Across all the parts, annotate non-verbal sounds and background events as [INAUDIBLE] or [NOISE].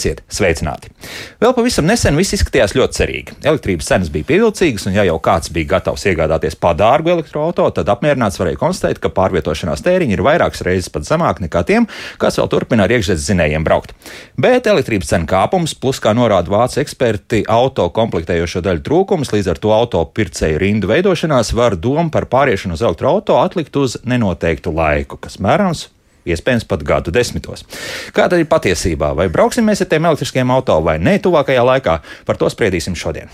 Esiet sveicināti! Vēl pavisam nesen viss izskatījās ļoti cerīgi. Elektrības cenas bija pievilcīgas, un ja jau kāds bija gatavs iegādāties padārgu elektroautorātu, tad apmierināts varēja konstatēt, ka pārvietošanās tēriņi ir vairākas reizes pat zemāki nekā tiem, kas vēl turpina ar iekšzemes zinējiem braukt. Bet elektrības cenu kāpums, plus kā norāda vācu eksperti, auto komplektējošo daļu trūkums, līdz ar to auto pircēju rindu veidošanās var domu par pāriešanu uz elektroautorātu atlikt uz nenoteiktu laiku, kas mērāms iespējams pat gadu desmitos. Kā tad ir patiesībā? Vai brauksim mēs ar tiem elektriskiem auto vai nē, tuvākajā laikā? Par to spriedīsim šodien.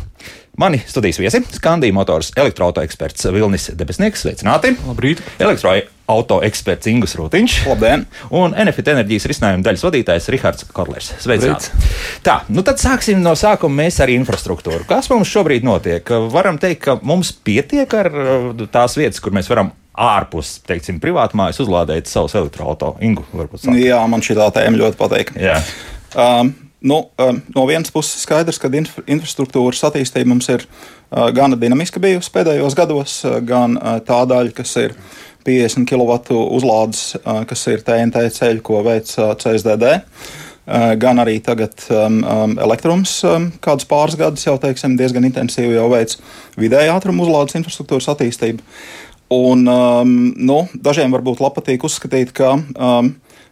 Mani studijas viesi - Skandija motors elektroautorāta eksperts Vilnis Debesnieks, sveicināti! Labrīt! Elektroautorāta eksperts Ingus Rūtiņš. Labdien! Un Enefit enerģijas risinājuma daļas vadītājs Rihards Korlers. Sveicināts! Tā, nu tad sāksim no sākuma mēs ar infrastruktūru. Kas mums šobrīd notiek? Varam teikt, ka mums pietiek ar uh, tās vietas, kur mēs varam ārpus, teiksim, privātmājas uzlādēt savus elektroautorātus. Ingu, varbūt sāk. Jā, man šī tā tēma ļoti patīk. Um, nu, um, no vienas puses skaidrs, ka infra infrastruktūras attīstība mums ir uh, gana dinamiska bijusi pēdējos gados, uh, gan uh, tā daļa, kas ir 50 kW uzlādes, uh, kas ir TNT ceļi, ko veic uh, CSDD. Uh, gan arī tagad um, um, elektrums, um, kādus pāris gadus jau teiksim, diezgan intensīvi jau veic vidēja ātruma uzlādes infrastruktūras attīstību. Un, um, nu, dažiem varbūt patīk uzskatīt, ka um,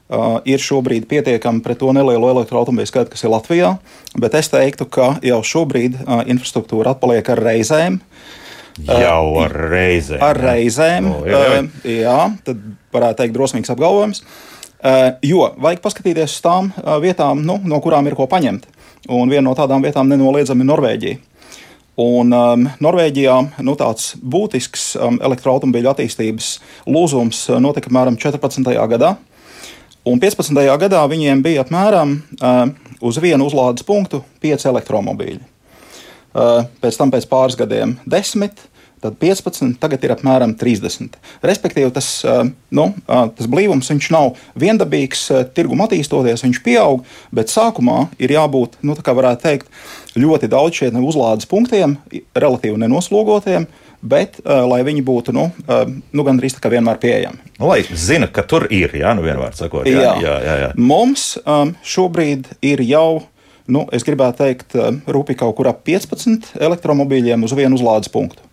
uh, ir šobrīd pietiekami pret to nelielo elektroautobīļu skaitu, kas ir Latvijā, bet es teiktu, ka jau šobrīd uh, infrastruktūra atpaliek ar reizēm. Jau ar reizēm. Ar reizēm. O, jā, jā. Uh, jā, tad varētu teikt drosmīgs apgalvojums. Uh, jo vajag paskatīties uz tām uh, vietām, nu, no kurām ir ko paņemt. Un viena no tādām vietām nenoliedzami ir Norvēģija. Un um, Norvēģijā nu, tāds būtisks um, elektroautobīļu attīstības lūzums uh, notika apmēram 14. gadā. Un 15. gadā viņiem bija apmēram uh, uz vienu uzlādes punktu 5 elektromobīļi. Uh, pēc tam pēc pāris gadiem 10, tad 15, tagad ir apmēram 30. Respektīvi, tas, uh, nu, uh, tas blīvums nav viendabīgs, uh, tirgum attīstoties, viņš pieaug, bet sākumā ir jābūt, nu, tā kā varētu teikt, ļoti daudz šiem uzlādes punktiem, relatīvi nenoslogotiem, bet uh, lai viņi būtu nu, uh, nu, gandrīz tā kā vienmēr pieejami. Nu, lai zina, ka tur ir, jā, nu vienmēr sakot, jā, jā. Jā, jā, jā. Mums um, šobrīd ir jau, nu, es gribētu teikt, uh, rūpīgi kaut kur ap 15 elektromobīļiem uz vienu uzlādes punktu.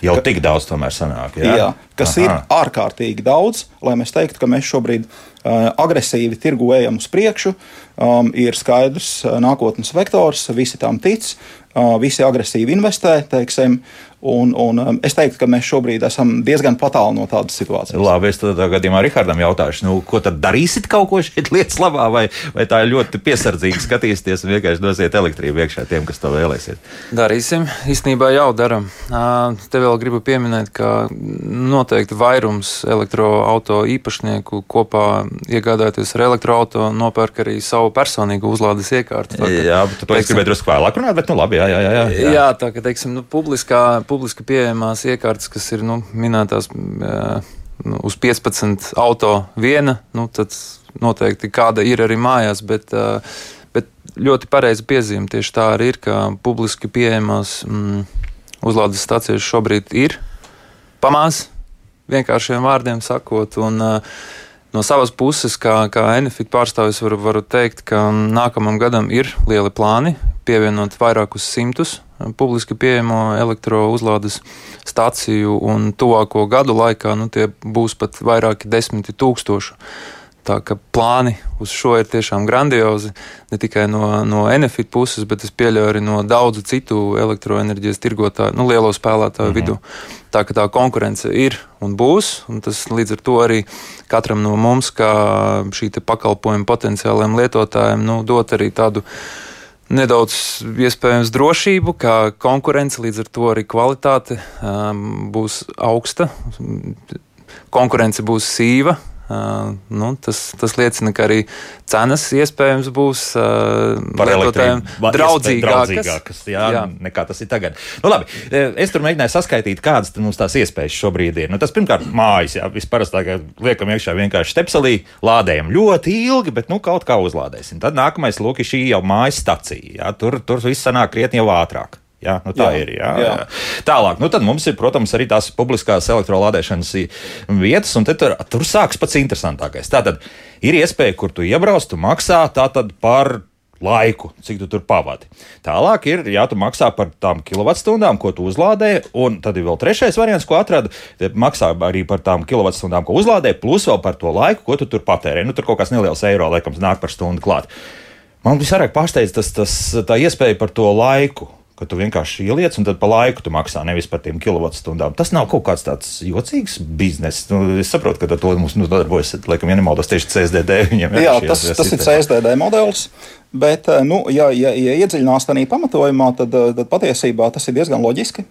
Jau ka, tik daudz tomēr sanāk. Jā, jā kas Aha. ir ārkārtīgi daudz, lai mēs teiktu, ka mēs šobrīd uh, agresīvi tirgu ejam uz priekšu. Um, ir skaidrs uh, nākotnes vektors, visi tam tic, uh, visi agresīvi investē, teiksim, Un, un um, es teiktu, ka mēs šobrīd esam diezgan tālu no tādas situācijas. Labi, es tādā gadījumā Rihardam jautāšu, nu, ko tad darīsit kaut ko šeit lietas labā, vai, vai tā ļoti piesardzīgi skatīsieties un vienkārši dosiet elektrību iekšā tiem, kas to vēlēsiet? Darīsim. Īstenībā jau darām. Te vēl gribu pieminēt, ka noteikti vairums elektroauto īpašnieku kopā iegādājoties ar elektroauto nopērk arī savu personīgu uzlādes iekārtu. Tā, jā, bet to teiksim, es gribēju drusku vēlāk runāt, bet nu labi, jā, jā, jā. Jā, jā tā ka, teiksim, nu, publiskā publiski pieejamās iekārtas, kas ir nu, minētās nu, uz 15 auto viena, nu, tad noteikti kāda ir arī mājās. Bet, bet ļoti pareizi piezīme tieši tā arī ir, ka publiski pieejamās mm, uzlādes stācijas šobrīd ir pamās, vienkāršiem vārdiem sakot. Un, No savas puses, kā, kā Enefit pārstāvis, varu, varu teikt, ka nākamam gadam ir lieli plāni pievienot vairākus simtus publiski pieejamo elektrouzlādes stāciju, un tuvāko gadu laikā nu, tie būs pat vairāki desmiti tūkstoši. Tā kā plāni uz šo ir tiešām grandiozi. Ne tikai no, no Enefit puses, bet es pieļauju arī no daudzu citu elektroenerģijas tirgotāju, nu, lielo spēlētāju mm -hmm. vidū. Tā kā tā konkurence ir un būs, un tas līdz ar to arī katram no mums, kā šī pakalpojuma potenciālajiem lietotājiem, nu, dot arī tādu nedaudz iespējams drošību, kā konkurence, līdz ar to arī kvalitāte um, būs augsta, konkurence būs sīva, nu, tas, tas liecina, ka arī cenas iespējams būs lietotājiem draudzīgākas. draudzīgākas jā, jā. Nekā tas ir tagad. Nu, labi, es tur mēģināju saskaitīt, kādas mums tās iespējas šobrīd ir. Nu, tas pirmkārt, mājas, jā, visparastākāk liekam iekšā vienkārši stepselī, lādējam ļoti ilgi, bet nu, kaut kā uzlādēsim. Tad nākamais, lūk, ir šī jau mājas stacija. Jā, tur, tur viss sanāk krietni jau ātrāk. Jā, nu tā jā, ir. Jā, jā. Jā. Tālāk, nu tad mums ir, protams, arī tās publiskās elektrolādēšanas vietas, un tur, tur sākas pats interesantākais. Tātad ir iespēja, kur tu iebrauc, tu maksā par laiku, cik tu tur pavadi. Tālāk ir, ja tu maksā par tām kilovatstundām, ko tu uzlādē, un tad ir vēl trešais variants, ko atradu. Maksā arī par tām kilovatstundām, ko uzlādē, plus vēl par to laiku, ko tu tur patērē. Nu, tur kaut kas neliels eiro, laikam, nāk par stundu klāt. Man visvairāk pārsteidz tas, tas tā iespēja par to laiku ka tu vienkārši ieliec un tad pa laiku tu maksā nevis par tiem kilovatstundām. Tas nav kaut kāds tāds jocīgs bizness. Nu, es saprotu, ka to mums nodarbojas, laikam, ja nemaldos, tieši CSDD. Jā, tas, tas ir CSDD modelis. Bet, eh, nu, ja, ja, ja iedziļinās tādā pamatojumā, tad, eh, tad patiesībā tas ir diezgan loģiski.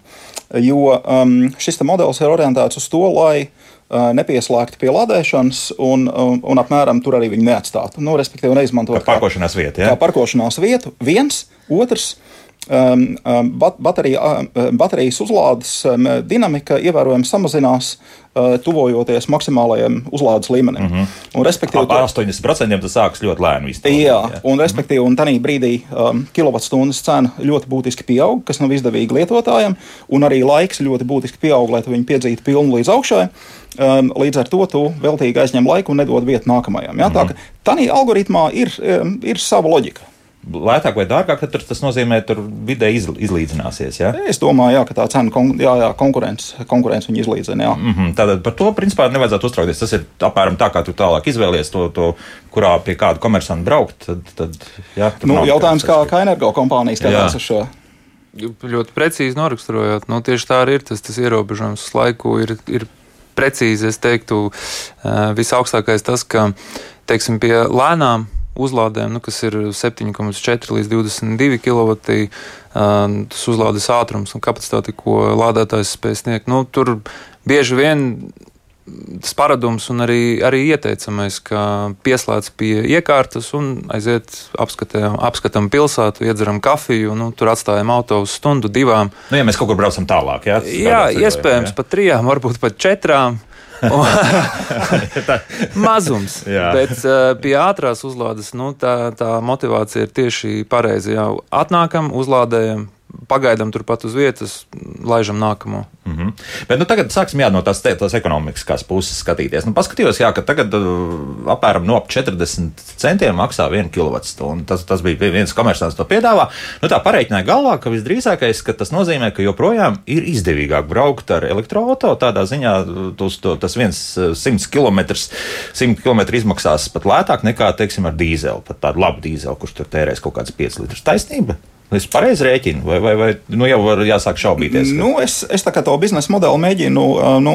Jo um, šis modelis ir orientēts uz to, lai uh, nepieslēgtu pie lādēšanas un, un, un apmēram tur arī viņu neatstātu. Nu, respektīvi, neizmantot kā parkošanās vietu. Ja? Kā parkošanās vietu, viens, otrs. Bat, baterija, um, baterijas uzlādes dinamika ievērojami samazinās, uh, tuvojoties maksimālajam uzlādes līmenim. Mm -hmm. un, respektīvi, Ap 80% tas sākas ļoti lēni. Jā, jā, un respektīvi, un tajā brīdī um, kilovatstundas cena ļoti būtiski pieaug, kas nav izdevīgi lietotājiem, un arī laiks ļoti būtiski pieaug, lai viņi piedzītu pilnu līdz augšai. Um, līdz ar to tu veltīgi aizņem laiku un nedod vietu nākamajam. Ja? Mm -hmm. Tā ka tādā algoritmā ir, um, ir sava loģika lētāk vai dārgāk, tad tas nozīmē, ka vidē izlīdzināsies. Ja? Es domāju, jā, ka tā cena kon, jā, jā, konkurence, konkurence viņu izlīdzina. Jā. Mm -hmm. Tātad par to principā nevajadzētu uztraukties. Tas ir apmēram tā, kā tu tālāk izvēlies to, to kurā pie kāda komersanta braukt. Tad, tad, jā, nu, jautājums, kā, kā energokompānija skatās uz šo. Ļoti precīzi noraksturojot. Nu, tieši tā arī ir. Tas, tas ierobežojums uz laiku ir, ir precīzi. Es teiktu, visaugstākais tas, ka teiksim, pie lēnām uzlādēm, nu, kas ir 7,4 līdz 22 kW. Tas uzlādes ātrums un kapacitāte, ko lādētājs spēj sniegt. Nu, tur bieži vien tas paradums un arī, arī ieteicamais, ka pieslēdz pie iekārtas un aiziet apskatām, apskatām pilsētu, iedzeram kafiju, nu, tur atstājam auto uz stundu, divām. Nu, ja mēs kaut kur braucam tālāk, jā, jā iespējams, jā. pat trijām, varbūt pat četrām. [LAUGHS] Mazums. [LAUGHS] Jā. Bet uh, pie ātrās uzlādes nu, tā, tā motivācija ir tieši pareizi. Jā. Atnākam, uzlādējam, pagaidām turpat uz vietas, laižam nākamo. Mm -hmm. Bet nu, tagad sāksim jā, no tās, tās ekonomiskās puses skatīties. Nu, paskatījos, jā, ka tagad uh, apmēram no 40 centiem maksā 1 kWh. Tas, tas bija viens komersants, to piedāvā. Nu, tā pareiķināja galvā, ka visdrīzākais ka tas nozīmē, ka joprojām ir izdevīgāk braukt ar elektroautorātu. Tādā ziņā tos, to, tas viens 100 km, 100 km izmaksās pat lētāk nekā, teiksim, ar dīzeli. Pat tādu labu dīzeli, kurš tur tērēs kaut kāds 5 litrus. Taisnība! Es pareizi rēķinu, vai, vai, vai nu jau var jāsāk šaubīties? Nu, es, es tā kā to biznesa modeli mēģinu nu,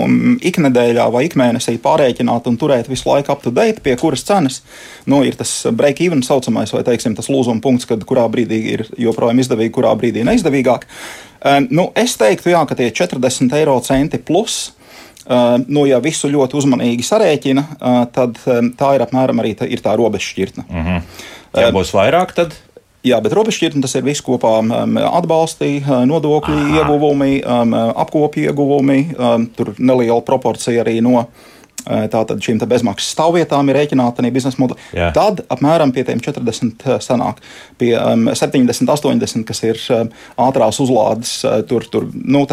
iknedēļā vai ikmēnesī pārreikināt un turēt visu laiku up to date, pie kuras cenas nu, ir tas break-even saucamais, vai teiksim, tas lūzuma punkts, kad kurā brīdī ir joprojām izdevīgi, kurā brīdī neizdevīgāk. Nu, es teiktu, jā, ka tie 40 eiro centi plus. Nu, ja visu ļoti uzmanīgi sarēķina, tad tā ir apmēram arī tā, ir tā robežšķirtne. Mm -hmm. Ja būs vairāk, tad Jā, bet robežšķirtne tas ir viss kopā um, atbalsti, nodokļu ieguvumi, um, apkopju ieguvumi, um, tur neliela proporcija arī no tātad šīm bezmaksas stāvvietām ir rēķināta arī biznesa modeļi. Jā. Tad apmēram pie tiem 40 sanāk. Pie um, 70, 80, kas ir um, ātrās uzlādes, tur, tur nu,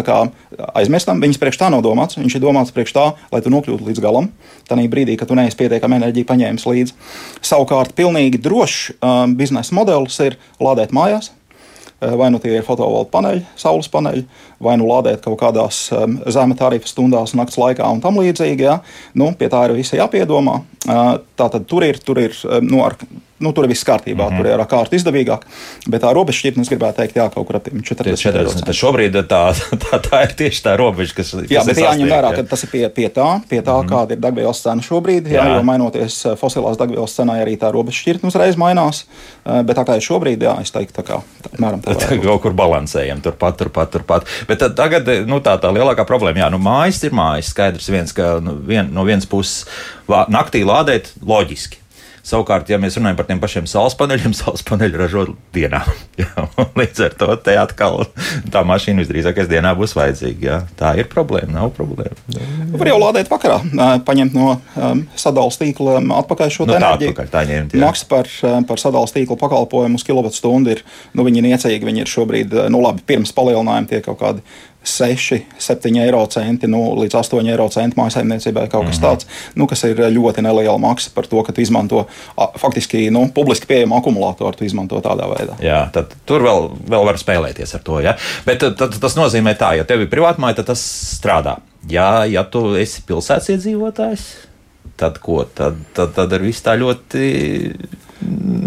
aizmirstam. Viņas priekš tā nav domāts. Viņš ir domāts priekš tā, lai tu nokļūtu līdz galam. Tanī brīdī, kad tu neesi pietiekami enerģiju paņēmis līdzi. Savukārt, pilnīgi drošs um, biznesa modelis ir lādēt mājās Eh, vai nu tie ir fotovolta paneļi, saules paneļi, vai nu lādēt kaut kādās zema tarifa stundās, naktas laikā un tam līdzīgi. Ja? Nu, pie tā ir visi jāpiedomā. Uh, tā tad tur ir, tur ir nu, ar nu, tur viss kārtībā, mm -hmm. tur ir ar kārtu izdevīgāk. Bet tā robeža šķirtne, es gribētu teikt, jā, kaut kur ap 40. 40 tad šobrīd tā, tā, tā ir tieši tā robeža, kas, kas jā, bet jāņem vērā, ka tas ir pie, pie tā, pie tā mm -hmm. kāda ir degvielas cena šobrīd. Jā, jā. jo mainoties eh, fosilās degvielas cenai, arī tā robeža šķirtne uzreiz mainās. Eh, bet tā kā ir šobrīd, jā, es teiktu, tā kā apmēram tā. [LAUGHS] Tā kaut kur balansējam, turpat, turpat, turpat. Bet tad, tagad nu, tā, tā lielākā problēma, jā, nu mājas ir mājas. Skaidrs viens, ka nu, vien, no vienas puses naktī lādēt loģiski Savukārt, ja mēs runājam par tiem pašiem saules paneļiem, [LAUGHS] saules paneļi ražo dienā. [LAUGHS] Jā, līdz ar to te atkal tā mašīna visdrīzākais dienā būs vajadzīga. Jā. Tā ir problēma, nav problēma. Var jau lādēt vakarā, paņemt no um, sadalījuma tīkla atpakaļ šo Nu, tā enerģiju. atpakaļ, tā ņemt, jā. Maksa par, par sadalījuma tīkla pakalpojumu uz kilovatstundu ir, nu, viņi ir niecīgi. Viņi ir šobrīd, nu, labi, pirms palielinājuma tie kaut kādi 6, 7 eiro centi, nu, līdz 8 eiro centi mājsaimniecībai kaut kas Mhm. tāds, nu, kas ir ļoti neliela maksa par to, ka tu izmanto a, faktiski nu, publiski pieejamu akumulātoru, tu izmanto tādā veidā. Jā, tad tur vēl, vēl var spēlēties ar to. Ja? Bet tad, tad, tas nozīmē, tā, ja tev ir privātmāja, tad tas strādā. Ja, ja tu esi pilsētas iedzīvotājs, tad ko? Tad, tad, tad ir viss tā ļoti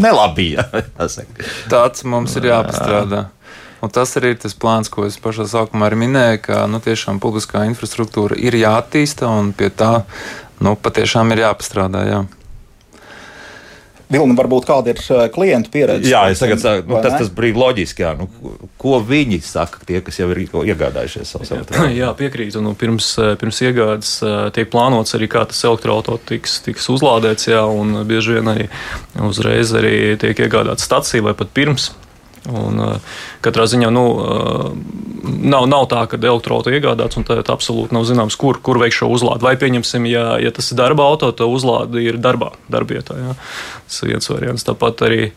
nelabi. Ja? [LAUGHS] Tāds mums ir jāpastrādā. Un tas arī ir tas plāns, ko es pašā sākumā arī minēju, ka nu, tiešām publiskā infrastruktūra ir jāattīsta un pie tā nu, patiešām ir jāpastrādā. Jā. Vilni, varbūt kāda ir uh, klientu pieredze? Jā, es tagad saku, nu, tas, tas brīvi loģiski. Jā. Nu, ko viņi saka, tie, kas jau ir iegādājušies savus [LAUGHS] elektromobiļus? Jā, piekrītu. Nu, pirms, eh, pirms iegādes eh, tiek plānots arī, kā tas elektroautorāts tiks, tiks uzlādēts. Jā, un bieži vien arī uzreiz arī tiek iegādāta stacija vai pat pirms. Un, uh, katrā ziņā nu, uh, nav, nav tā, ka elektroautorāts iegādāts un tad absolūti nav zināms, kur, kur veiks šo uzlādi. Vai pieņemsim, ja, ja tas ir darba auto, tad uzlāde ir darbā, darbietā. Jā. Tas ir viens variants. Tāpat arī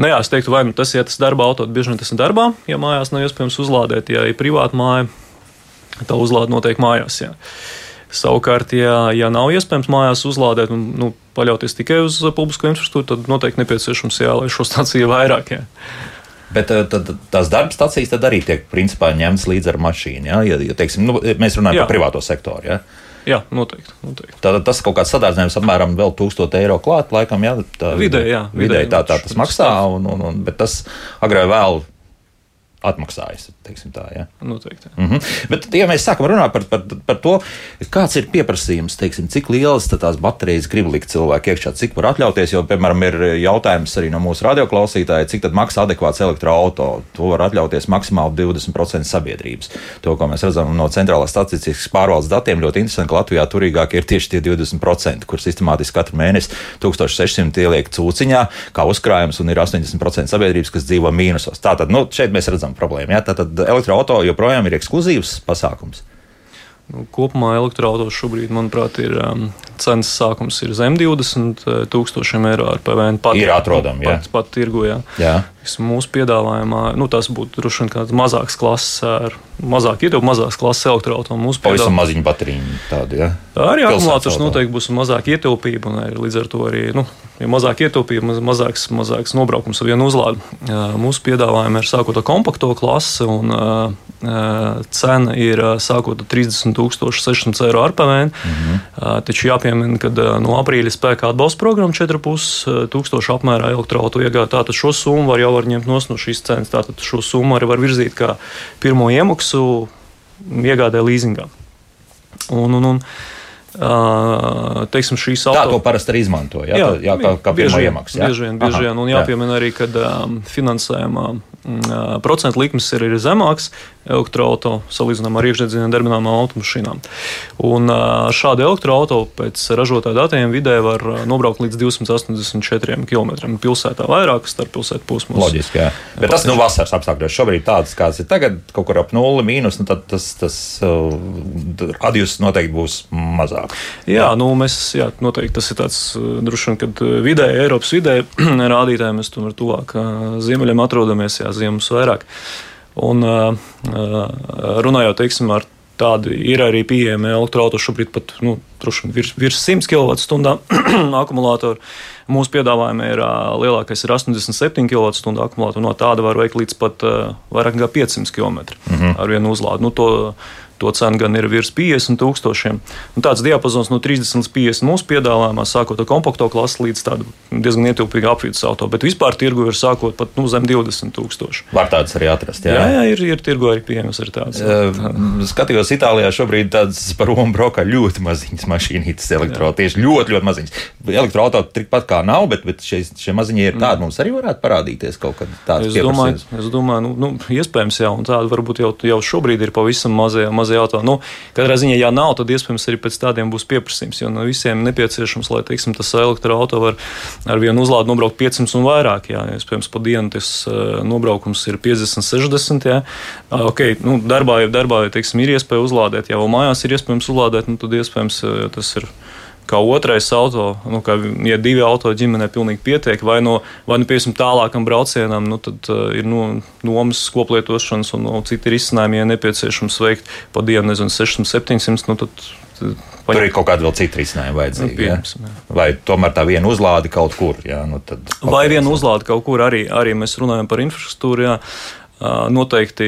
Nu, jā, es teiktu, vai nu tas ir ja tas darba auto, tad bieži vien tas ir darbā, ja mājās nav iespējams uzlādēt. Ja ir privāta māja, tā uzlāde notiek mājās. Jā. Savukārt, ja, ja nav iespējams mājās uzlādēt un nu, paļauties tikai uz publisko infrastruktūru, tad noteikti nepieciešams jā, lai šo stāciju ir [LAUGHS] vairāk. Jā. Bet eh, tad, tās darba stācijas arī tiek principā ņemtas līdz ar mašīnu. Ja, ja, ja teiksim, nu, mēs runājam Jā. par privāto sektoru. Ja. Jā, noteikti. noteikti. Tad tas kaut kāds sadārzinājums apmēram vēl 1000 eiro klāt, laikam, jā, tā, Vidēji, jā, vidēji vidēji tā, tā tas maksā, un, un, un, bet tas agrāk vai vēl atmaksājas. Tā, ja. noteikti. Mm -hmm. Bet, ja mēs sākam runāt par, par, par to, kāds ir pieprasījums, teiksim, cik lielas tās baterijas grib likt cilvēku iekšā, cik var atļauties, jo, piemēram, ir jautājums arī no mūsu radioklausītājiem, cik tad maksā adekvāts elektroautorāts. To var atļauties maksimāli 20% sabiedrības. To, ko mēs redzam no centrālās statistikas pārvaldes datiem, ļoti interesanti, ka Latvijā turīgākie ir tieši tie 20%, kur sistemātiski katru mēnesi 1600 ieliek cūciņā, kā uzkrājums, un ir 80% sabiedrības, kas dzīvo mīnusos. Tātad, nu, šeit mēs redzam problēmu. Ja? Tātad elektroautorāts joprojām ir ekskluzīvs pasākums. Nu, kopumā elektroautorāts šobrīd, manuprāt, ir um, cenas sākums ir zem 20 tūkstošiem eiro ar PVN. Pat, Ir atrodami, jā. Pat, pat tirgu, jā. Jā. Mūsu piedāvājumā nu, tas būtu droši vien kāds mazāks klases, ar mazāk ietilpst, mazāks klases elektroautorāts. Mūsu Pavisam maziņu bateriju. Tādu, ja? arī Pilsētas akumulātors noteikti būs mazāk ietilpība, un arī līdz ar to arī nu, ja mazāk ietilpība, maz, mazāks, mazāks nobraukums ar vienu uzlādi. Mūsu piedāvājumā ir sākot ar kompakto klasi, un cena ir sākot ar 30,600 eiro ar PVN. Mm. -hmm. taču jāpiemina, ka no aprīļa spēkā atbalsta programma 4,5 tūkstošu apmērā elektroautorātu iegāja. Tātad šo summu var jau var ņemt no šīs cenas. Tātad šo summu arī var virzīt kā pirmo iemaksu iegādē līzingā. Un, un, un, teiksim, šīs Tā auto to parasti arī izmanto. Jā, jā, jā kā, kā bieži vien, iemaksu. jā? Bieži vien, bieži vien. Un jā. jāpiemina arī, ka um, finansējumā mm, procentu likmes ir, ir zemāks elektroautorāta salīdzinām ar iekšzemes darbināmām automašīnām. Un šādi elektroautorāti pēc ražotāja datiem vidē var nobraukt līdz 284 km pilsētā vairāk starp pilsētu posmos. Loģiski, jā. Bet tas nu vasaras apstākļos šobrīd tāds, kāds ir tagad, kaut kur ap nulli mīnus, nu tad tas, tas uh, radius noteikti būs mazāk. Jā, nu, mēs jā, noteikti tas ir tāds droši vien, kad vidēji, Eiropas vidēji [CLEARS THROAT] rādītāji mēs tomēr tuvāk ziemeļiem atrodamies, jā, ziemas vairāk. Uh, uh, runājot, teiksim, ar tādi ir arī pieejami elektroautorāti šobrīd pat nu, virs, virs 100 kWh akumulātoru. Mūsu piedāvājumā ir uh, lielākais ir 87 kWh akumulātoru. No tāda var veikt līdz pat vairāk nekā 500 km mm -hmm. ar vienu uzlādi. Nu, to, To cena gan ir virs 50 tūkstošiem. Un tāds diapazons no 30 līdz 50 mūsu piedāvājumā, sākot ar kompakto klasi līdz tādam diezgan ietilpīgu apvidus auto, bet vispār tirgu ir sākot pat nu, zem 20 tūkstoši. Var tādas arī atrast. Jā, Jā, jā, ir, ir tirgu arī pieejams arī tāds. Uh, skatījos, Itālijā šobrīd tādas par Romu brokā ļoti maziņas mašīnītes elektroautorāti. Tieši ļoti, ļoti maziņas. Elektroautorāti tikpat kā nav, bet, bet šie, šie maziņie ir tādi. Mums arī varētu parādīties kaut kad tāds Es domāju, es domāju nu, nu, iespējams, jā, un tāda varbūt jau, jau šobrīd ir pavisam mazie, mazie mazie auto. Nu, katrā ziņā, ja nav, tad iespējams arī pēc tādiem būs pieprasījums. Jo no visiem nepieciešams, lai teiksim, tas elektroautorāts var ar vienu uzlādi nobraukt 500 un vairāk. Jā. Iespējams, pa dienu tas nobraukums ir 50, 60. Jā. Okay, nu, darbā, darbā teiksim, ir iespēja uzlādēt, ja vēl mājās ir iespējams uzlādēt, nu, tad iespējams tas ir kā otrais auto, nu, kā, ja divi auto ģimenē pilnīgi pietiek, vai no, vai no piemēram, tālākam braucienam, nu, tad uh, ir no, nomas, koplietošanas un no, citi risinājumi, ja nepieciešams veikt pa dienu, nezinu, 600, 700. Nu, tad, tad, Tur ir kaut kāda vēl cita risinājuma vajadzīga. Nu, pirms, ja? Vai tomēr tā viena uzlāde kaut kur? Jā, nu Vai viena uzlāde kaut kur arī, arī mēs runājam par infrastruktūru. Jā. Noteikti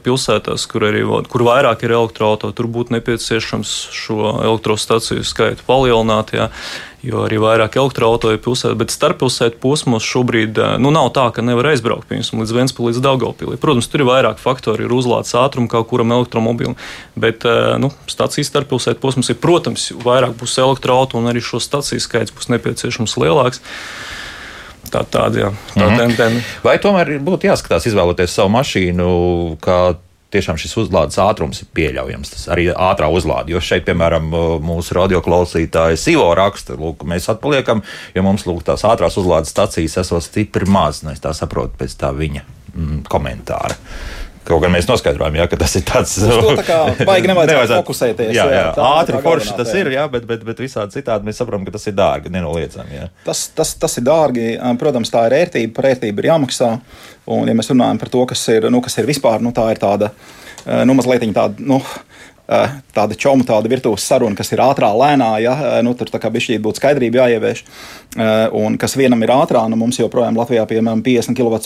pilsētās, kur, arī, kur vairāk ir elektroautorāti, tur būtu nepieciešams šo elektrostaciju skaitu palielināt. Jā, jo arī vairāk elektroautorāti ir pilsētā, bet starppilsētu posmos šobrīd nu, nav tā, ka nevar aizbraukt piemēram, līdz Vēnspilī, līdz Daugopilī. Protams, tur ir vairāk faktori, ir uzlādes ātrums kaut kuram elektromobilim, bet nu, stacijas starppilsētu posms ir, protams, vairāk būs elektroautorāti un arī šo staciju skaits būs nepieciešams lielāks. Tā tāda, jā, tā mm -hmm. tendence. Vai tomēr būtu jāskatās, izvēloties savu mašīnu, kā tiešām šis uzlādes ātrums ir pieļaujams. Tas arī ātrā uzlāde. Jo šeit, piemēram, mūsu radioklausītājs Ivo raksta, ka mēs atpaliekam, jo mums lūk, tās ātrās uzlādes stacijas esot stipri maz. Nu, es tā saprotu pēc tā viņa mm, komentāra. Kaut gan mēs noskaidrojām, ja, ka tas ir tāds - tā kā baigi [LAUGHS] nevajadzētu fokusēties. Jā, jā, jā ātri forši tas ir, jā, bet, bet, bet visādi citādi mēs saprotam, ka tas ir dārgi, nenoliedzami. Jā. Tas, tas, tas ir dārgi. Protams, tā ir ērtība, par ērtību ir jāmaksā. Un, ja mēs runājam par to, kas ir, nu, kas ir vispār, nu, tā ir tāda, nu, mazliet tāda, nu, tāda čoma, tāda virtuves saruna, kas ir ātrā, lēnā, ja eh, nu, tur tā kā bišķīt būtu skaidrība jāievieš. Eh, un kas vienam ir ātrā, nu mums joprojām Latvijā, piemēram, 50 kW,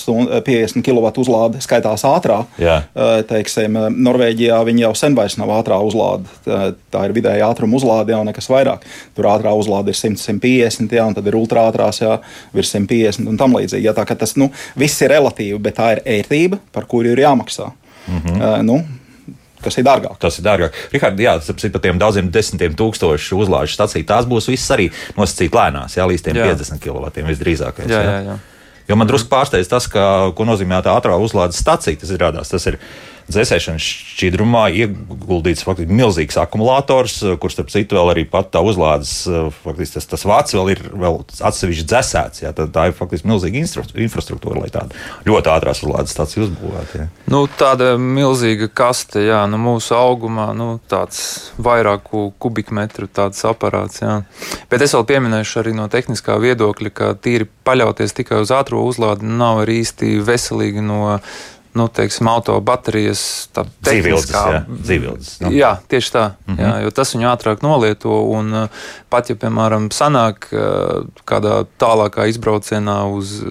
50 kW uzlāde skaitās ātrā. Jā. Teiksim, Norvēģijā viņi jau sen vairs nav ātrā uzlāde. Tā ir vidēja ātruma uzlāde, jau nekas vairāk. Tur ātrā uzlāde ir 100, 150, jā, un tad ir ultrātrās, jā, virs 150 un tam līdzīgi. Jā, tā kā tas nu, viss ir relatīvi, bet tā ir ērtība, par kuru ir jāmaksā. Mm -hmm. uh, nu, kas ir dārgāk. Tas ir dārgāk. Rihard, jā, tas ir par tiem daudziem desmitiem tūkstošu uzlāžu staciju. Tās būs visas arī nosacīt lēnās, jā, līdz 50 kW visdrīzākais. Jā, jā, jā. Jo man drusku pārsteidz tas, ka, ko nozīmē tā ātrā uzlādes stacija. Tas. Tas ir dzēsēšanas šķidrumā ieguldīts faktiski milzīgs akumulators, kurš, starp citu, vēl arī pat tā uzlādes, faktiski tas, tas vācis vēl ir vēl atsevišķi dzēsēts. Jā, tā ir faktiski milzīga infrastruktūra, lai tādu ļoti ātrās uzlādes stāciju uzbūvētu. Nu, tāda milzīga kaste, jā, nu, mūsu augumā, nu, tāds vairāku kubikmetru tāds aparāts. Jā. Bet es vēl pieminēšu arī no tehniskā viedokļa, ka tīri paļauties tikai uz ātrā uzlādi nav arī īsti veselīgi no nu, teiksim, auto baterijas dzīvības. Nu. Jā, tieši tā. Mm -hmm. jā, jo tas viņu ātrāk nolieto. Un, uh, pat ja, piemēram, sanāk uh, kādā tālākā izbraucienā uz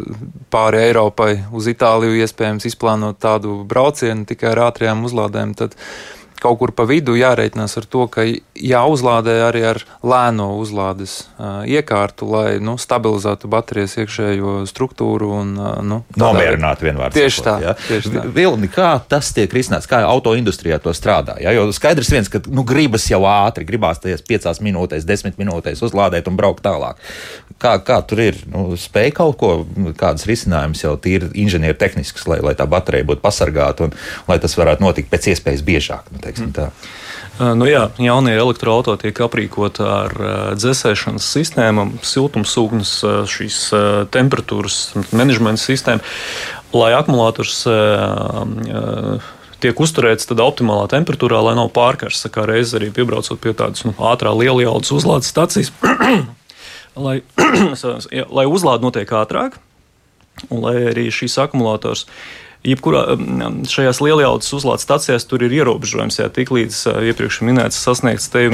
pāri Eiropai, uz Itāliju, iespējams, izplānot tādu braucienu tikai ar ātrajām uzlādēm, tad kaut kur pa vidu jāreikinās ar to, ka jāuzlādē arī ar lēno uzlādes uh, iekārtu, lai nu, stabilizētu baterijas iekšējo struktūru un uh, nu, nomierinātu vienvārdu. Tieši tā. Ja? Tieši tā. Vilni, kā tas tiek risināts, kā auto industrijā to strādā? Ja? Jo skaidrs viens, ka nu, gribas jau ātri, gribās tajās piecās minūtēs, desmit minūtēs uzlādēt un braukt tālāk. Kā, kā tur ir? Nu, spēj kaut ko, kādas risinājumus jau tīri inženieru tehnisks, lai, lai tā baterija būtu pasargāta un lai tas varētu notikt pēc iespējas biežāk. Nu, tā. Nu jā, jaunie elektroautori tiek aprīkoti ar dzēsēšanas sistēmām, siltumsūknes, šīs temperatūras menedžmenta sistēmu, lai akumulators tiek uzturēts tādā optimālā temperatūrā, lai nav pārkarsts. Kā reizē arī piebraucot pie tādas nu, ātrā liela jaudas uzlādes stācijas, [CLEARS THROAT] lai, [CLEARS THROAT] lai uzlāde notiek ātrāk, un lai arī šīs akumulators jebkurā šajās lielajās uzlādes stācijās tur ir ierobežojums. Jā, tik līdz uh, iepriekš minēts sasniegts te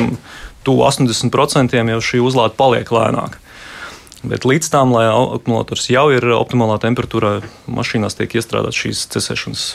tuvu 80% jau šī uzlāde paliek lēnāka. Bet līdz tam, lai akumulators jau ir optimālā temperatūrā, mašīnās tiek iestrādāts šīs cesēšanas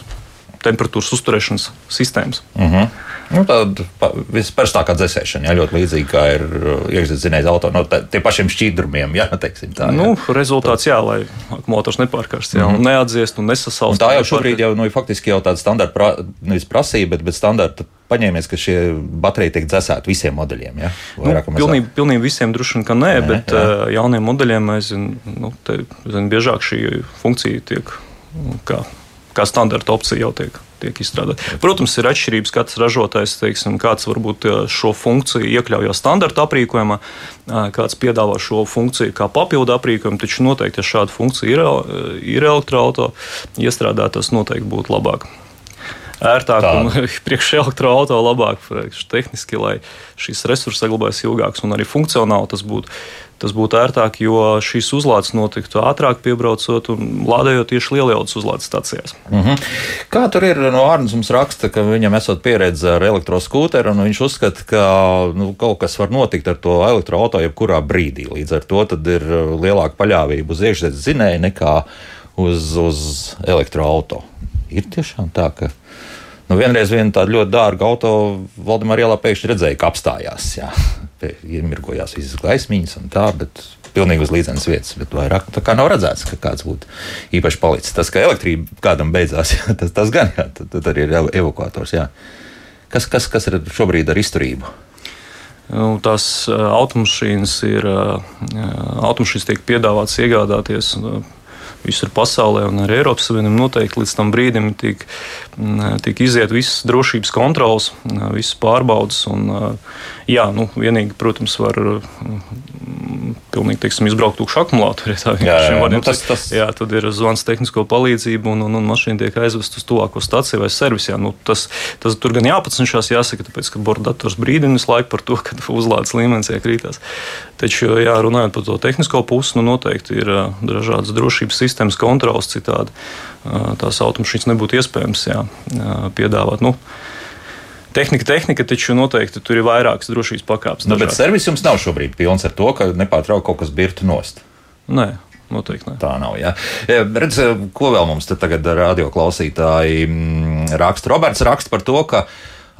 temperatūras uzturēšanas sistēmas. Uh mhm. -huh. Nu, Tāda visparstākā dzēsēšana, jā, ļoti līdzīga kā ir uh, iekšzemes auto no tā, tiem pašiem šķīdrumiem. Jā, [LAUGHS] teiksim, tā, jā. Nu, rezultāts, jā, lai akumulators neparkarst, jā, mm -hmm. un neatdziest un nesasalst. Un tā jau šobrīd jau nu, faktiski jau tāda standarta pra, nevis prasība, bet, bet standarta paņēmies, ka šie bateriji tiek dzēsēti visiem modeļiem. Ja? Vairāk, nu, pilnīgi, pilnīgi visiem droši vien, ka nē, nē bet jā. Uh, jauniem modeļiem, es zinu, nu, te, zinu, biežāk šī funkcija tiek kā, kā standarta opcija jau tiek tiek izstrādāti. Protams, ir atšķirības. Katrs ražotājs, teiksim, kāds varbūt šo funkciju iekļauj standarta aprīkojumā, kāds piedāvā šo funkciju kā papildu aprīkojumu, taču noteikti, ja šāda funkcija ir, ir elektroautorāta iestrādāta, tas noteikti būtu labāk ērtāk Tā. un [LAUGHS] priekš elektroautorāta labāk, priekš tehniski, lai šīs resursi saglabājas ilgāks un arī funkcionāli tas būtu. Tas būtu ērtāk, jo šīs uzlādes notiktu ātrāk, piebraucot un lādējot tieši lielajās uzlādes stācijās. Mm -hmm. Kā tur ir? No Arnēs mums raksta, ka viņam esot pieredze ar elektroskūteru, un viņš uzskata, ka nu, kaut kas var notikt ar to elektroautorātu jebkurā brīdī. Līdz ar to ir lielāka paļāvība uz iekšzemes zinēju nekā uz, uz elektroautorātu. Ir tiešām tā, ka Nu, vienreiz viena tāda ļoti dārga auto Valdemāra ielā pēkšņi redzēja, ka apstājās. Jā, [LAUGHS] iemirgojās visas gaismiņas un tā, bet pilnīgi uz līdzenas vietas. Bet vairāk tā kā nav redzēts, ka kāds būtu īpaši palicis. Tas, ka elektrība kādam beidzās, [LAUGHS] jā, tas, tas gan, jā, tad, tad arī ir evakuators. Jā. Kas, kas, kas ir šobrīd ar izturību? Nu, tās automašīnas ir, automašīnas tiek piedāvātas iegādāties visur pasaulē un arī Eiropas Savienībā noteikti līdz tam brīdim tiek, tiek iziet visas drošības kontrolas, visas pārbaudas. Un, jā, nu, vienīgi, protams, var pilnīgi teiksim, izbraukt tukšu akumulātoru. Ja jā, jā, jā. Nu, tas, tas... jā, tad ir zvans tehnisko palīdzību, un, un, un mašīna tiek aizvest uz tuvāko staciju vai servisā. Nu, tas, tas tur gan jāpacenšas, jāsaka, tāpēc, ka bordators brīdina laiku par to, ka [LAUGHS] uzlādes līmenis iekrītās. Taču, jā, runājot par to tehnisko pusi, nu, noteikti ir dažādas drošības sistēmas kontrolas citādi. Tās automašīnas nebūtu iespējams jā, piedāvāt. Nu, Tehnika, tehnika, taču noteikti tur ir vairākas drošības pakāpes. Nu, bet servis jums nav šobrīd pilns ar to, ka nepārtraukti kaut kas birtu nost. Nē, noteikti ne. Tā nav. Ja. Redz, ko vēl mums tagad radio klausītāji mm, raksta? Roberts raksta par to, ka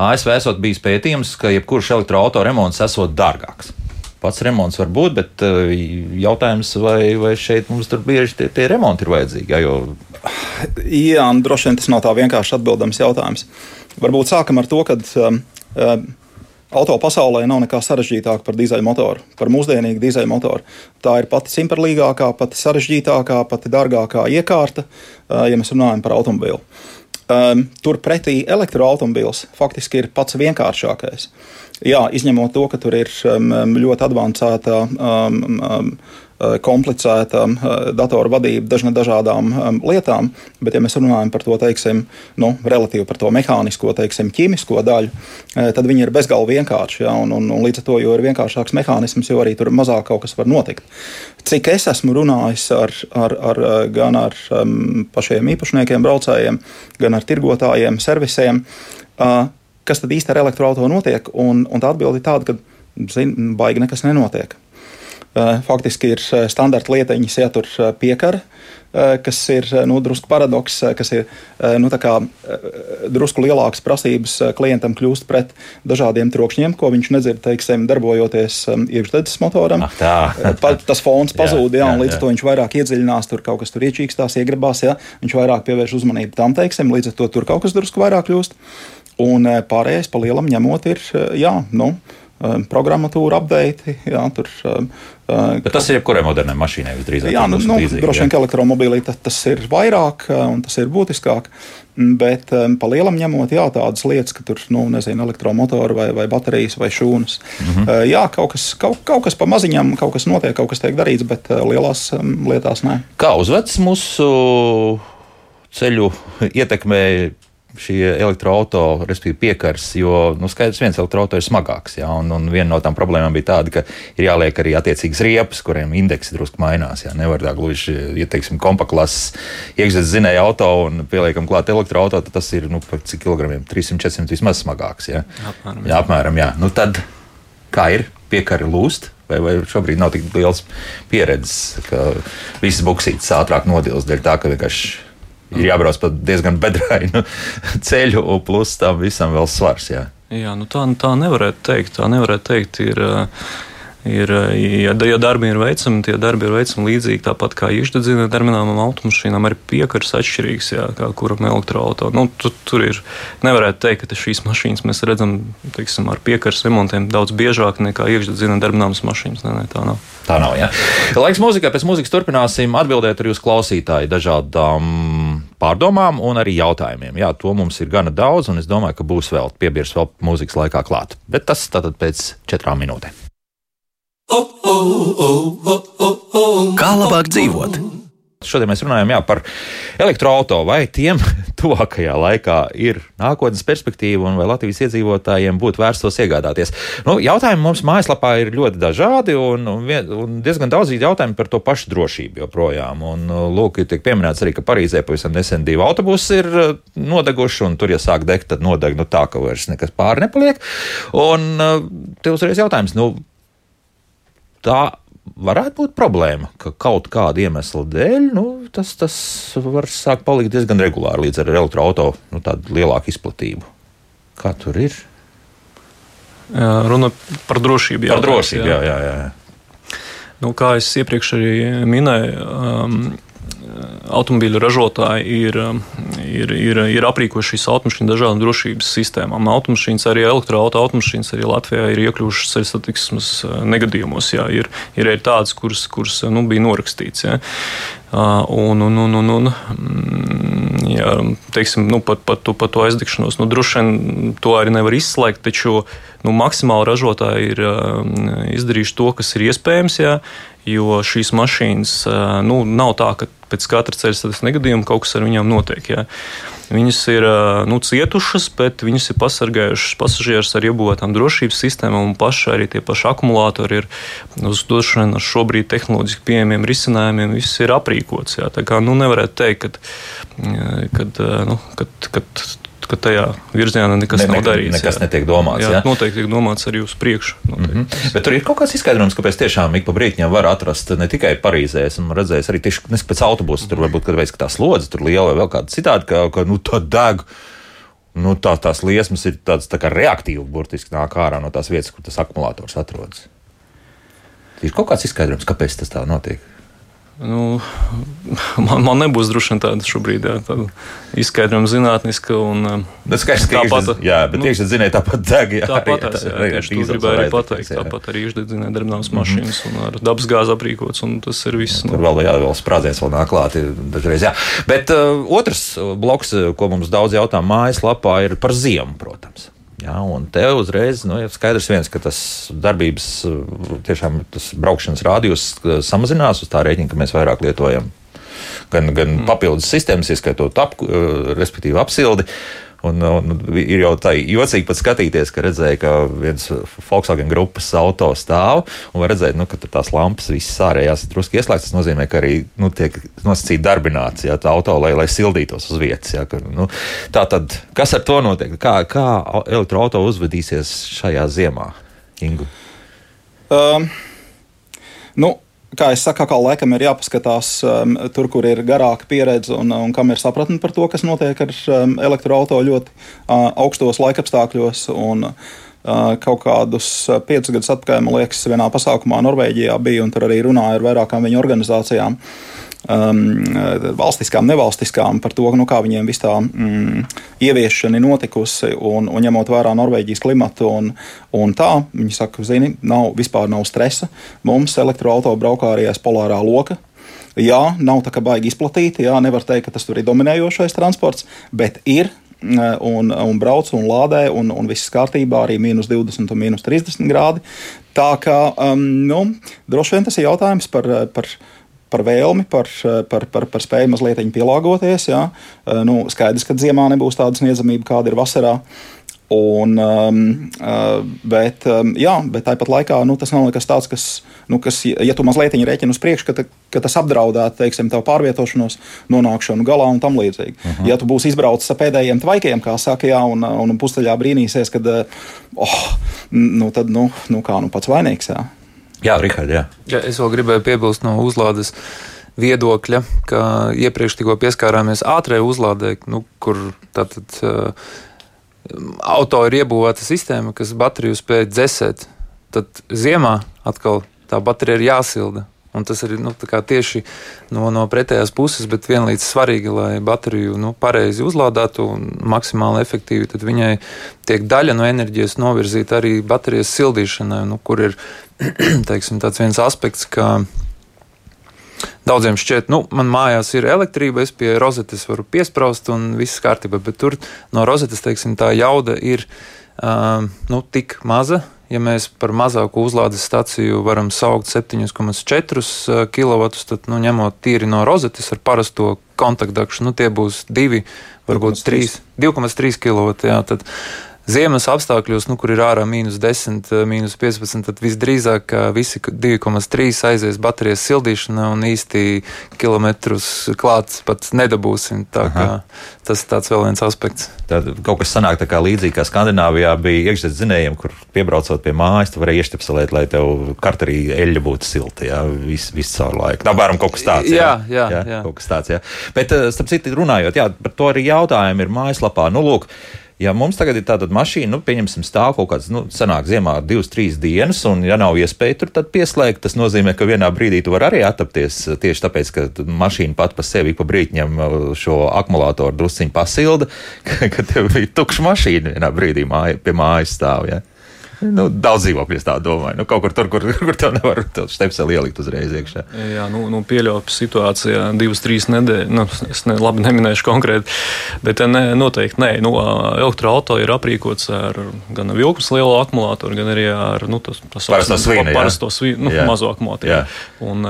ASV esot bijis pētījums, ka jebkurš elektroautorāta remonts esot dārgāks. Pats remonts var būt, bet eh, jautājums, vai, vai šeit mums tur bieži tie, tie remonti ir vajadzīgi? Ja, jo... Jā, droši vien tas nav tā vienkārši atbildams jautājums. Varbūt sākam ar to, ka um, um, auto pasaulē nav nekā sarežģītāka par dīzeļmotoru, par mūsdienīgu dīzeļmotoru. Tā ir pati simperlīgākā, pati sarežģītākā, pati dārgākā iekārta, uh, ja mēs runājam par automobīlu. Um, Turpretī elektroautomobīls faktiski ir pats vienkāršākais. Jā, izņemot to, ka tur ir um, ļoti avansēta um, um, Eh, komplicēta eh, datoru vadība dažna dažādām eh, lietām, bet, ja mēs runājam par to, teiksim, nu, relatīvi par to mehānisko, teiksim, ķīmisko daļu, tad viņi ir bezgalīgi vienkārši. Ja, un, un, un līdz ar to, jo ir vienkāršāks mehānisms, jo arī tur mazāk kaut kas var notikt. Cik es esmu runājis ar, ar, ar, gan ar um, pašiem īpašniekiem, braucējiem, gan ar tirgotājiem, servisiem, uh, kas tad īsti ar elektroautorātu notiek, un, un tā atbilde ir tāda, ka zin, baigi nekas nenotiek. Eh, faktiski ir eh, standarta lietiņas, ja tur eh, piekara, kas ir nu, drusku paradoks, kas ir nu, kā, drusku lielākas prasības klientam kļūst pret dažādiem trokšņiem, ko viņš nedzird, teiksim, darbojoties iekšdedzes motoram. Ach, tā. pa, tas fons [LAUGHS] pazūd, jā, jā, un līdz ar to viņš vairāk iedziļinās, tur kaut kas tur iečīkstās, iegribās, jā, viņš vairāk pievērš uzmanību tam, teiksim, līdz ar to tur kaut kas drusku vairāk kļūst. Un pārējais pa lielam ņemot ir, jā, nu, Um, programmatūra, update. Jā, tur, um, uh, Bet tas ir jebkurai modernai mašīnai visdrīzāk. Jā, nu, nu, līdzīgi, droši vien, ka elektromobīlī tas, tas ir vairāk uh, un tas ir būtiskāk. Bet um, pa lielam ņemot, jā, tādas lietas, ka tur, nu, nezinu, elektromotori vai, vai baterijas vai šūnas. Mm -hmm. uh, jā, kaut kas, kaut, kaut kas pa maziņam, kaut kas notiek, kaut kas tiek darīts, bet uh, lielās um, lietās nē. Kā uzvedas mūsu ceļu ietekmē šie elektroautorāti, respektīvi piekars, jo nu, skaidrs, viens elektroautorāts ir smagāks. Ja, un, un viena no tām problēmām bija tāda, ka ir jāliek arī attiecīgas riepas, kuriem indeksi drusku mainās. Ja. Nevar tā gluži, ja teiksim, kompaklases iekšzemes zinēja auto un pieliekam klāt elektroautorātu, tad tas ir nu, cik kilogramiem 300-400 vismaz smagāks. Ja. Apmēram. Jā, apmēram jā. Nu, tad kā ir? Piekari lūst. Vai, vai šobrīd nav tik liels pieredzes, ka visas buksītes ātrāk nodils dēļ tā, ka vienkārši ir jābrauc pa diezgan bedrainu [LAUGHS] ceļu, un plus tam visam vēl svars. Jā, jā nu tā, tā nevarētu teikt. Tā nevarētu teikt. Ir, ir, ja, ja darbi ir veicami, tie darbi ir veicami līdzīgi tāpat kā iešdedzina terminālam automašīnām, arī piekars atšķirīgs, jā, kā kuram elektroautorāta. Nu, tu, tur ir, nevarētu teikt, ka šīs mašīnas mēs redzam teiksim, ar piekars remontiem daudz biežāk nekā iekšdedzina termināmas mašīnas. Nē, nē, tā nav. Tā nav. Ja? Laiks mūzikai, pēc mūzikas turpināsim atbildēt arī uz klausītāju dažādām pārdomām un arī jautājumiem. Jā, to mums ir gana daudz, un es domāju, ka būs vēl piebirs vēl mūzikas laikā klāt. Bet tas tātad pēc četrām minūtēm. Kā labāk dzīvot? Šodien mēs runājam jā, par elektroautorātu. Vai tiem [LAUGHS] tuvākajā laikā ir nākotnes perspektīva, un vai Latvijas iedzīvotājiem būtu vērts tos iegādāties? Nu, jautājumi mums mājaslapā ir ļoti dažādi, un, un, diezgan daudz jautājumu par to pašu drošību joprojām. Un, lūk, tiek pieminēts arī, ka Parīzē pavisam nesen divi autobusi ir uh, nodeguši, un tur, ja sāk degt, tad nodeg nu, tā, ka vairs nekas pāri nepaliek. Un uh, te uzreiz jautājums. Nu, tā varētu būt problēma, ka kaut kāda iemesla dēļ nu, tas, tas var sākt palikt diezgan regulāri līdz ar elektroautorātu nu, tādu lielāku izplatību. Kā tur ir? Runa par drošību. Par drošību, jā, jā. jā. jā. Nu, kā es iepriekš arī minēju, um, automobīļu ražotāji ir, um, ir, ir, ir aprīkojuši šīs automašīnas dažādām drošības sistēmām. Automašīnas, arī elektroautomašīnas arī Latvijā ir iekļuvušas ceļu satiksmes uh, negadījumos. Jā, ir, ir arī tādas, kuras, kuras nu, bija norakstīts. Jā. Uh, un, un, un, un, un, mm, jā, teiksim, nu, par, to, par to aizdegšanos. Nu, droši vien to arī nevar izslēgt, taču nu, maksimāli ražotāji ir um, izdarījuši to, kas ir iespējams. Jā, jo šīs mašīnas nu, nav tā, ka pēc katra ceļa negadījuma kaut kas ar viņām notiek. Jā. Viņas ir nu, cietušas, bet viņas ir pasargājušas pasažierus ar iebūvētām drošības sistēmām, un paši arī tie paši akumulātori ir uz došanu ar šobrīd tehnoloģiski pieejamiem risinājumiem. Viss ir aprīkots. Jā. Tā kā nu, nevarētu teikt, ka, kad, nu, kad, kad ka tajā virzienā nekas ne, nav darīts. Nekas jā. netiek domāts. Jā, jā? noteikti tiek domāts arī uz priekšu. Mm -hmm. Bet tur ir kaut kāds izskaidrojums, kāpēc tiešām ik pa brīdim var atrast ne tikai Parīzē, esmu redzējis arī tieši pēc autobusa. Tur varbūt kad veids, ka tā slodze tur liela vai vēl kāda citāda, ka, ka nu, tā deg. Nu, tā, tās liesmas ir tādas tā kā reaktīvi, burtiski nāk ārā no tās vietas, kur tas akumulators atrodas. Ir kaut kāds izskaidrojums, kāpēc tas tā notiek. Nu, [LAUGHS] man, man nebūs droši vien tāda šobrīd, jā, tāda izskaidrojuma zinātniska. Un, bet skaidrs, ka tāpat, iekšdedz, jā, bet nu, iekšdedzinēji tāpat deg. Jā, tāpat arī, jā, jā, tieši to gribēju arī pateikt. Jā. Tāpat arī iekšdedzinēji darbināmas mm -hmm. mašīnas un ar dabas gāzi aprīkots, un tas ir viss. Nu. Tur vēl, jā, vēl sprādziens vēl nāk klāt dažreiz, jā. Bet uh, otrs bloks, ko mums daudz jautā mājaslapā, ir par ziemu, protams. Jā, un te uzreiz nu, ir skaidrs, viens, ka tas darbības, tiešām tas braukšanas rādījus samazinās uz tā rēķina, ka mēs vairāk lietojam gan, gan mm. papildus sistēmas, ieskaitot ap, respektīvi apsildi. Un, un ir jau tā jocīgi pat skatīties, ka redzēja, ka viens Volkswagen grupas auto stāv un var redzēt, nu, ka tās lampas visas ārējās ir drusku ieslēgtas. Tas nozīmē, ka arī nu, tiek nosacīti darbināts jā, auto, lai, lai sildītos uz vietas. Jā, ka, nu, tā tad, kas ar to notiek? Kā, kā elektroauto uzvedīsies šajā ziemā, Ingu? Um, nu, kā jau saka, kā laikam ir jāpaskatās um, tur, kur ir garāka pieredze un, un kam ir sapratne par to, kas notiek ar um, elektroautorātu ļoti uh, augstos laikapstākļos. Un, uh, Kaut kādus piecus gadus atpakaļ, man liekas, vienā pasākumā Norvēģijā bija, un tur arī runāja ar vairākām viņu organizācijām. Uh, um, valstiskām, nevalstiskām, par to, nu, kā viņiem viss tā mm, ieviešana ir notikusi. Un, un ņemot vērā Norvēģijas klimatu, un, un tā, viņi saka, zini, nav, vispār nav stresa. Mums elektroautorāta braukā arī aiz polārā loka. Jā, nav tā kā baigi izplatīti, jā, nevar teikt, ka tas tur ir dominējošais transports, bet ir un, un brauc un lādē, un, un viss kārtībā, arī mīnus 20 un mīnus 30 grādi. Tā kā um, nu, droši vien tas ir jautājums par, par par vēlmi, par, par, par, par spēju mazliet pielāgoties. Jā. Eh, nu, skaidrs, ka ziemā nebūs tāda sniedzamība, kāda ir vasarā. Un, um, bet, um, jā, bet tāpat laikā nu, tas nav nekas tāds, kas, nu, kas ja tu mazliet rēķini uz priekšu, ka, ta, ka tas apdraudētu teiksim, tavu pārvietošanos, nonākšanu galā un tam līdzīgi. Uh mhm. -huh. Ja tu būsi izbraucis ar pēdējiem tvaikiem, kā saka, jā, un, un pusceļā brīnīsies, kad, oh, nu, tad, nu, nu kā, nu pats vainīgs. Jā. Jā, Rihard, jā. jā. Es vēl gribēju piebilst no uzlādes viedokļa, ka iepriekš tikko pieskārāmies ātrajai uzlādē, nu, kur tātad uh, auto ir iebūvēta sistēma, kas bateriju spēj dzēsēt. Tad ziemā atkal tā baterija ir jāsilda. Un tas ir nu, tieši no, no pretējās puses, bet vienlīdz svarīgi, lai bateriju nu, pareizi uzlādētu un maksimāli efektīvi. Tad viņai tiek daļa no enerģijas novirzīta arī baterijas sildīšanai, nu, kur ir [CLEARS THROAT] teiksim, viens aspekts, ka Daudziem šķiet, nu, man mājās ir elektrība, es pie rozetes varu piesprāst un viss kārtībā, bet tur no rozetes, teiksim, tā jauda ir uh, nu, tik maza. Ja mēs par mazāku uzlādes staciju varam saukt 7,4 kW, tad, nu, ņemot tīri no rozetes ar parasto kontaktdakšu, nu, tie būs 2, varbūt 3, 2,3 kW. Jā, tad, Ziemas apstākļos, nu, kur ir ārā mīnus 10, mīnus 15, tad visdrīzāk visi 2,3 aizies baterijas sildīšanā un īsti kilometrus klāts pat nedabūsim. Tā tas tāds vēl viens aspekts. Tad kaut kas sanāk tā kā līdzīgi kā Skandināvijā bija iekšzemes zinējiem, kur piebraucot pie mājas, tu vari ieštepselēt, lai tev karterī eļļa būtu silta, jā, visu vis caur laiku. Apmēram kaut kas tāds. Jā, jā, jā, jā. kaut kas tāds, jā. Bet, starp citu, runājot, jā, par to arī jautājumi ir mājaslapā. Nu, lūk, Ja mums tagad ir tāda mašīna, nu, pieņemsim, stāv kaut kāds, nu, senāk ziemā divas, trīs dienas, un, ja nav iespēja tur pieslēgt, tas nozīmē, ka vienā brīdī tu vari arī attapties tieši tāpēc, ka mašīna pat par sevi pa brīdiņam šo akumulātoru drusciņu pasilda, ka, [LAUGHS] ka tev bija tukša mašīna vienā brīdī māja, pie mājas stāv. Ja? Nu, daudz dzīvokļu, tā domāju. Nu, kaut kur tur, kur, kur tev nevar stepseli ielikt uzreiz iekšā. Jā, nu, nu pieļauju situācijā divas, trīs nedēļas. Nu, es ne, labi neminēšu konkrēti, bet ne, noteikti nē. Nu, elektroauto ir aprīkots ar gan vilkus lielu akumulātoru, gan arī ar nu, tas, tas parasto svīnu. Parasto svīnu, nu, jā. mazo akumulātoru. Un,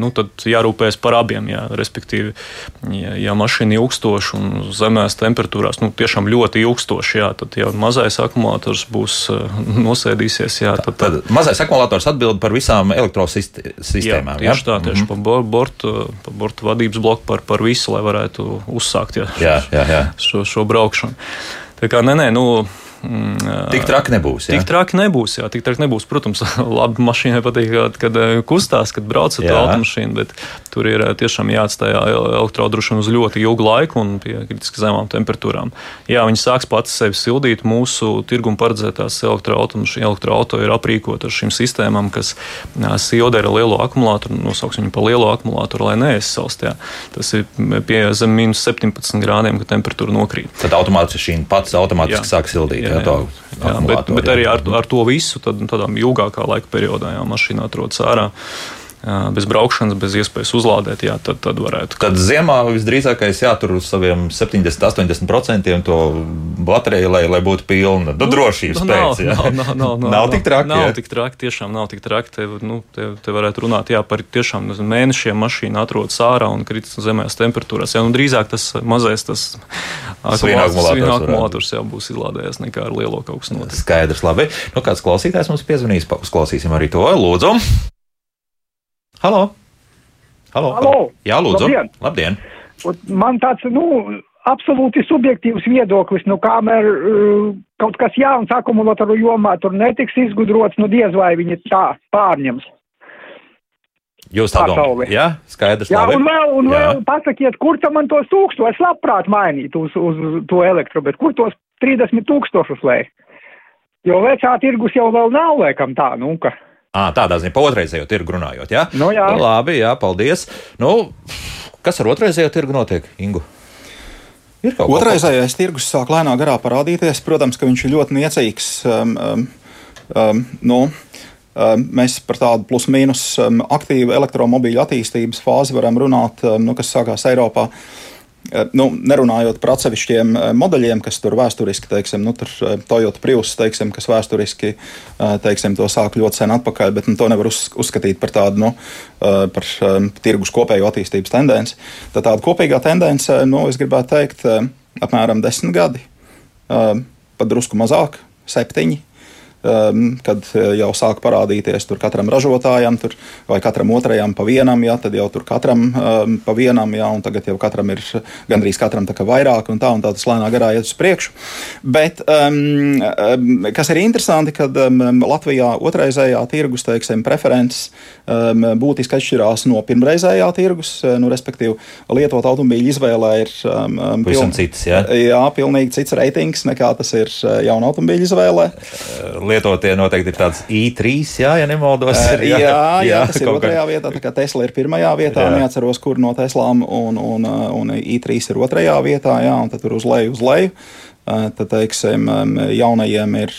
nu, tad jārūpējas par abiem. Jā, respektīvi, ja, ja mašīna ilgstoša un zemēs temperatūrās, nu, tiešām ļoti ilgstoša, jā, tad jau mazais akumulātors būs nosēdīsies. Jā, tad, tad mazais akumulators atbild par visām elektrosistēmām. Jā, tieši jā? tā, tieši mm -hmm. par bortu, par bortu vadības bloku, par, par visu, lai varētu uzsākt jā, jā, jā, jā. Šo, šo braukšanu. Tā kā nē, nē, nu, tik traki nebūs. Jā? Tik traki nebūs. Jā, tik traki nebūs. Protams, [LAUGHS] labi mašīnai patīk, kad, kad kustās, kad brauc ar automašīnu, bet tur ir tiešām jāatstāj elektrodrošina uz ļoti ilgu laiku un pie kritiski zemām temperatūrām. Jā, viņi sāks pats sevi sildīt. Mūsu tirguma paredzētās elektroautorāta ir aprīkota ar šīm sistēmām, kas silda ar lielo akumulātoru, nosauksim viņu par lielo akumulātoru, lai neaizsalst. Tas ir pie zem minus 17 grādiem, kad temperatūra nokrīt. Tad automātiski šī pats automātiski jā. sāk sildīt. Jā jā, jā. jā, bet, bet arī ar, ar to visu tad, tādā ilgākā laika periodā jā, mašīna atrodas ārā bez braukšanas, bez iespējas uzlādēt, jā, tad, tad varētu. Tad ziemā visdrīzākais jātur uz saviem 70-80% to bateriju, lai, lai būtu pilna. Nu, drošības nu, pēc. Nav, nav, nav, nav, nav tik traki. Nav jā. tik traki, tiešām nav tik traki. Te, nu, te, te varētu runāt jā, par tiešām mēnešiem mašīna atrodas ārā un kritas zemēs temperatūrās. Jā, nu, drīzāk tas mazais tas akumulators jau būs izlādējies nekā ar lielo kaut kas notiek. Skaidrs, labi. Nu, kāds klausītājs mums piezvanīs, uzklausīsim arī to. Lūdzu! Halo! Halo! Halo. Jā, lūdzu! Labdien! Labdien. Man tāds, nu, absolūti subjektīvs viedoklis, nu, kamēr uh, kaut kas jauns akumulatoru jomā tur netiks izgudrots, nu, diez vai viņi tā pārņems. Jūs tā domājat? Jā, skaidrs. Jā, labi. un vēl, un Jā. vēl pasakiet, kur tam man tos tūkstošus, es labprāt mainītu uz, uz to elektro, bet kur tos 30 tūkstošus lēj? Jo vecā tirgus jau vēl nav, laikam tā, nu, ka. À, tādā ziņā, pa otrreizējo tirgu runājot. Ja? Nu, jā, labi, jā, paldies. Nu, kas ar otrreizējo tirgu notiek, Ingu? Otrreizējais tirgus sāk lēnām garā parādīties. Protams, ka viņš ir ļoti niecīgs. Um, um, um, nu, um, Mēs par tādu plus-mínus um, aktīvu elektromobīļu attīstības fāzi varam runāt, um, nu, kas sākās Eiropā Eh, nu, nerunājot par atsevišķiem eh, modeļiem, kas tur vēsturiski, teiksim, nu, eh, Toyota Prius, teiksim, kas vēsturiski teiksim, to sāk ļoti sen atpakaļ, bet nu, to nevar uz, uzskatīt par tādu nu, par tirgus kopējo attīstības tendenci. Tad tāda kopīgā tendence, nu, es gribētu teikt, apmēram desmit gadi, pat drusku mazāk, septiņi um, kad uh, jau sāk parādīties tur katram ražotājam, tur, vai katram otrajam pa vienam, jā, tad jau tur katram um, pa vienam, jā, un tagad jau katram ir gandrīz katram tā kā vairāk, un tā, un tā tas lēnā garā iet uz priekšu. Bet, um, um, kas ir interesanti, kad um, Latvijā otrreizējā tirgus, teiksim, preferences um, būtiski atšķirās no pirmreizējā tirgus, uh, nu, respektīvi, lietot automobīļu izvēlē ir um, um piln... cits, jā? jā, pilnīgi cits reitings nekā tas ir uh, jauna automobīļu izvēlē. Uh, lietotie noteikti ir tāds i3, jā, ja nemaldos. [LAUGHS] Ir, jā, jā, jā, tas ir otrajā vietā, tā kā Tesla ir pirmajā vietā, jā. neatceros, kur no Teslām, un, un, un i3 ir otrajā vietā, jā, un tad tur uz leju, uz leju. Tad, teiksim, jaunajiem ir,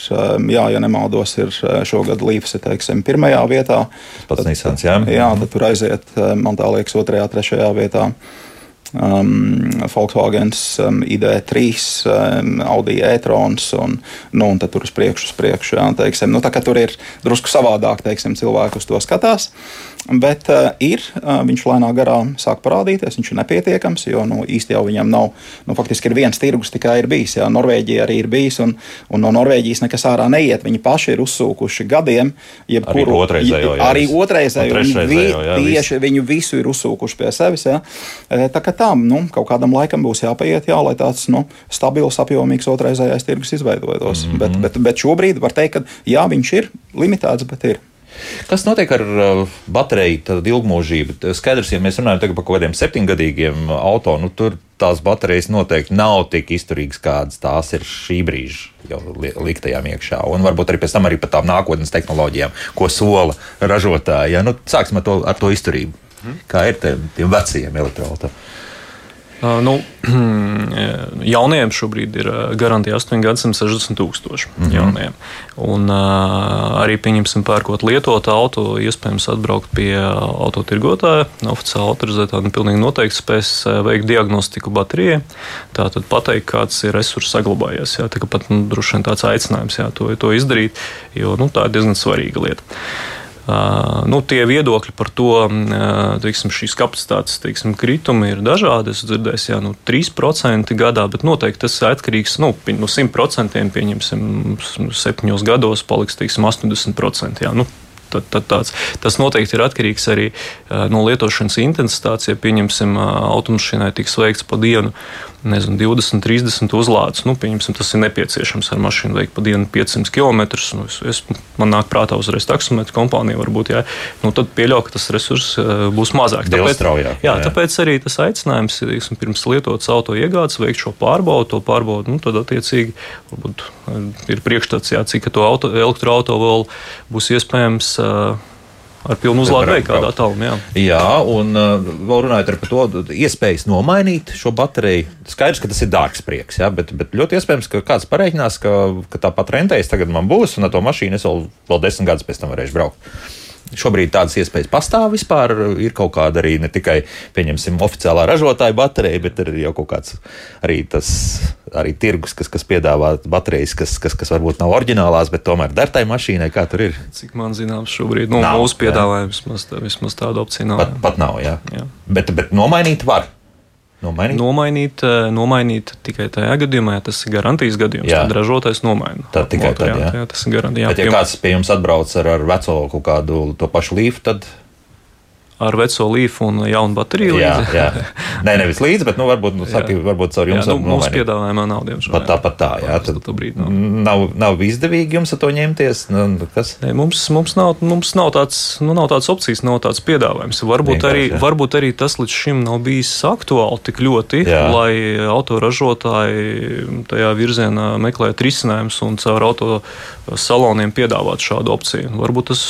jā, ja nemaldos, ir šogad līpes, teiksim, pirmajā vietā. Pats Nīsans, jā. Jā, tad tur aiziet, man tā liekas, otrajā, trešajā vietā um, Volkswagens um, ID3, um, Audi e-trons un, nu, un tur uz priekšu, uz priekšu. Jā, teiksim, nu, tā, tur ir drusku savādāk, teiksim, cilvēki uz to skatās. Bet uh, ir, uh, viņš lēnā garā sāk parādīties, viņš ir nepietiekams, jo nu, īsti jau viņam nav, nu, faktiski ir viens tirgus tikai ir bijis. Jā, Norvēģija arī ir bijis, un, un no Norvēģijas nekas ārā neiet. Viņi paši ir uzsūkuši gadiem, jebkuru otrreizējo. Arī otrreizējo. Vi, tieši viņu visu ir uzsūkuši pie sevis. Jā. Tā kā tam nu, kaut kādam laikam būs jāpaiet, jā, lai tāds nu, stabils, apjomīgs otrreizējais tirgus izveidotos. Mm -hmm. bet, bet, bet šobrīd var teikt, ka jā, viņš ir limitēts, bet ir. Kas notiek ar uh, bateriju ilgmūžību? Skaidrs, ja mēs runājam par kaut kādiem septiņgadīgiem auto, nu, tur tās baterijas noteikti nav tik izturīgas, kādas tās ir šī brīža jau liktajām iekšā. Un varbūt arī pēc tam arī par tām nākotnes tehnoloģijām, ko sola ražotāji. Ja? Nu, sāksim ar to, ar to izturību. Kā ir tiem, tiem vecajiem elektroautoriem? Uh, nu, [CLEARS THROAT] jaunajiem šobrīd ir garantija 860 tūkstoši. Mm -hmm. Jaunajiem. Un uh, arī pieņemsim, pērkot lietotu auto, iespējams atbraukt pie autotirgotāja, oficiāli autorizētā un pilnīgi noteikti spēs veikt diagnostiku baterijai. Tātad pateikt, kāds ir resurss saglabājies. Jā, tā pat nu, droši vien tāds aicinājums jā, to, to izdarīt, jo nu, tā ir diezgan svarīga lieta. Uh, nu, tie viedokļi par to, uh, teiksim, šīs kapacitātes teiksim, kritumi ir dažādi. Es dzirdēju, ka nu, 3% gadā, bet noteikti tas atkarīgs nu, no 100%. Pieņemsim, 7 gados paliks teiksim, 80%. Jā, nu, tad, tad tāds, tas noteikti ir atkarīgs arī no lietošanas intensitātes. Ja pieņemsim, automašīnai tiks veikts pa dienu nezinu, 20, 30 uzlādes. Nu, tas ir nepieciešams ar mašīnu veikt pa dienu 500 km. Nu, es, es, man nāk prātā uzreiz taksometru kompānija, varbūt, jā, nu, tad pieļauju, ka tas resurss būs mazāk. Tāpēc, straujāk, jā, jā, tāpēc arī tas aicinājums ir tiksim, pirms lietotas auto iegādes veikt šo pārbaudu, to pārbaudu, nu, tad attiecīgi varbūt, ir priekšstats, cik to auto, elektroautorātu vēl būs iespējams. Uh, ar pilnu uzlādi veikt kādā attālumā. Jā. jā, un uh, vēl runājot par to, iespējas nomainīt šo bateriju. Skaidrs, ka tas ir dārgs prieks, jā, bet, bet ļoti iespējams, ka kāds pareiķinās, ka, ka tāpat rentējas tagad man būs, un ar to mašīnu es vēl, vēl desmit gadus pēc tam varēšu braukt. Šobrīd tādas iespējas pastāv vispār. Ir kaut kāda arī ne tikai, pieņemsim, oficiālā ražotāja baterija, bet arī jau kaut kāds arī tas arī tirgus, kas, kas piedāvā baterijas, kas, kas, kas varbūt nav oriģinālās, bet tomēr der tai mašīnai, kā tur ir. Cik man zināms, šobrīd nu, nav, mūsu piedāvājums vismaz, vismaz tāda opcija nav. Pat, pat nav, jā. jā. Bet, bet nomainīt var. Nomainīt? Nomainīt, eh, nomainīt tikai tajā gadījumā, ja tas ir garantijas gadījums. Jā. Tad ražotājs nomaina. Tad tikai tad, jā. jā, tas ir garantija. Bet, ja kāds pie jums atbrauc ar, ar veco kaut kādu to pašu līfu, tad ar veco līfu un jaunu bateriju. Jā, līdzi. jā. Nē, nevis līdzi, bet nu, varbūt, nu, saki, varbūt caur jums. Jā, nu, mūsu piedāvājumā nav diemžēl. Pat tā, pat tā, jā. Tad, brīd, nav. nav, nav izdevīgi jums ar to ņemties. Nu, kas? Nē, mums, mums, nav, mums nav, tāds, nu, nav tāds opcijas, nav tāds piedāvājums. Varbūt, arī, varbūt arī tas līdz šim nav bijis aktuāli tik ļoti, jā. lai autoražotāji tajā virzienā meklētu risinājumus un caur auto saloniem piedāvāt šādu opciju. Varbūt tas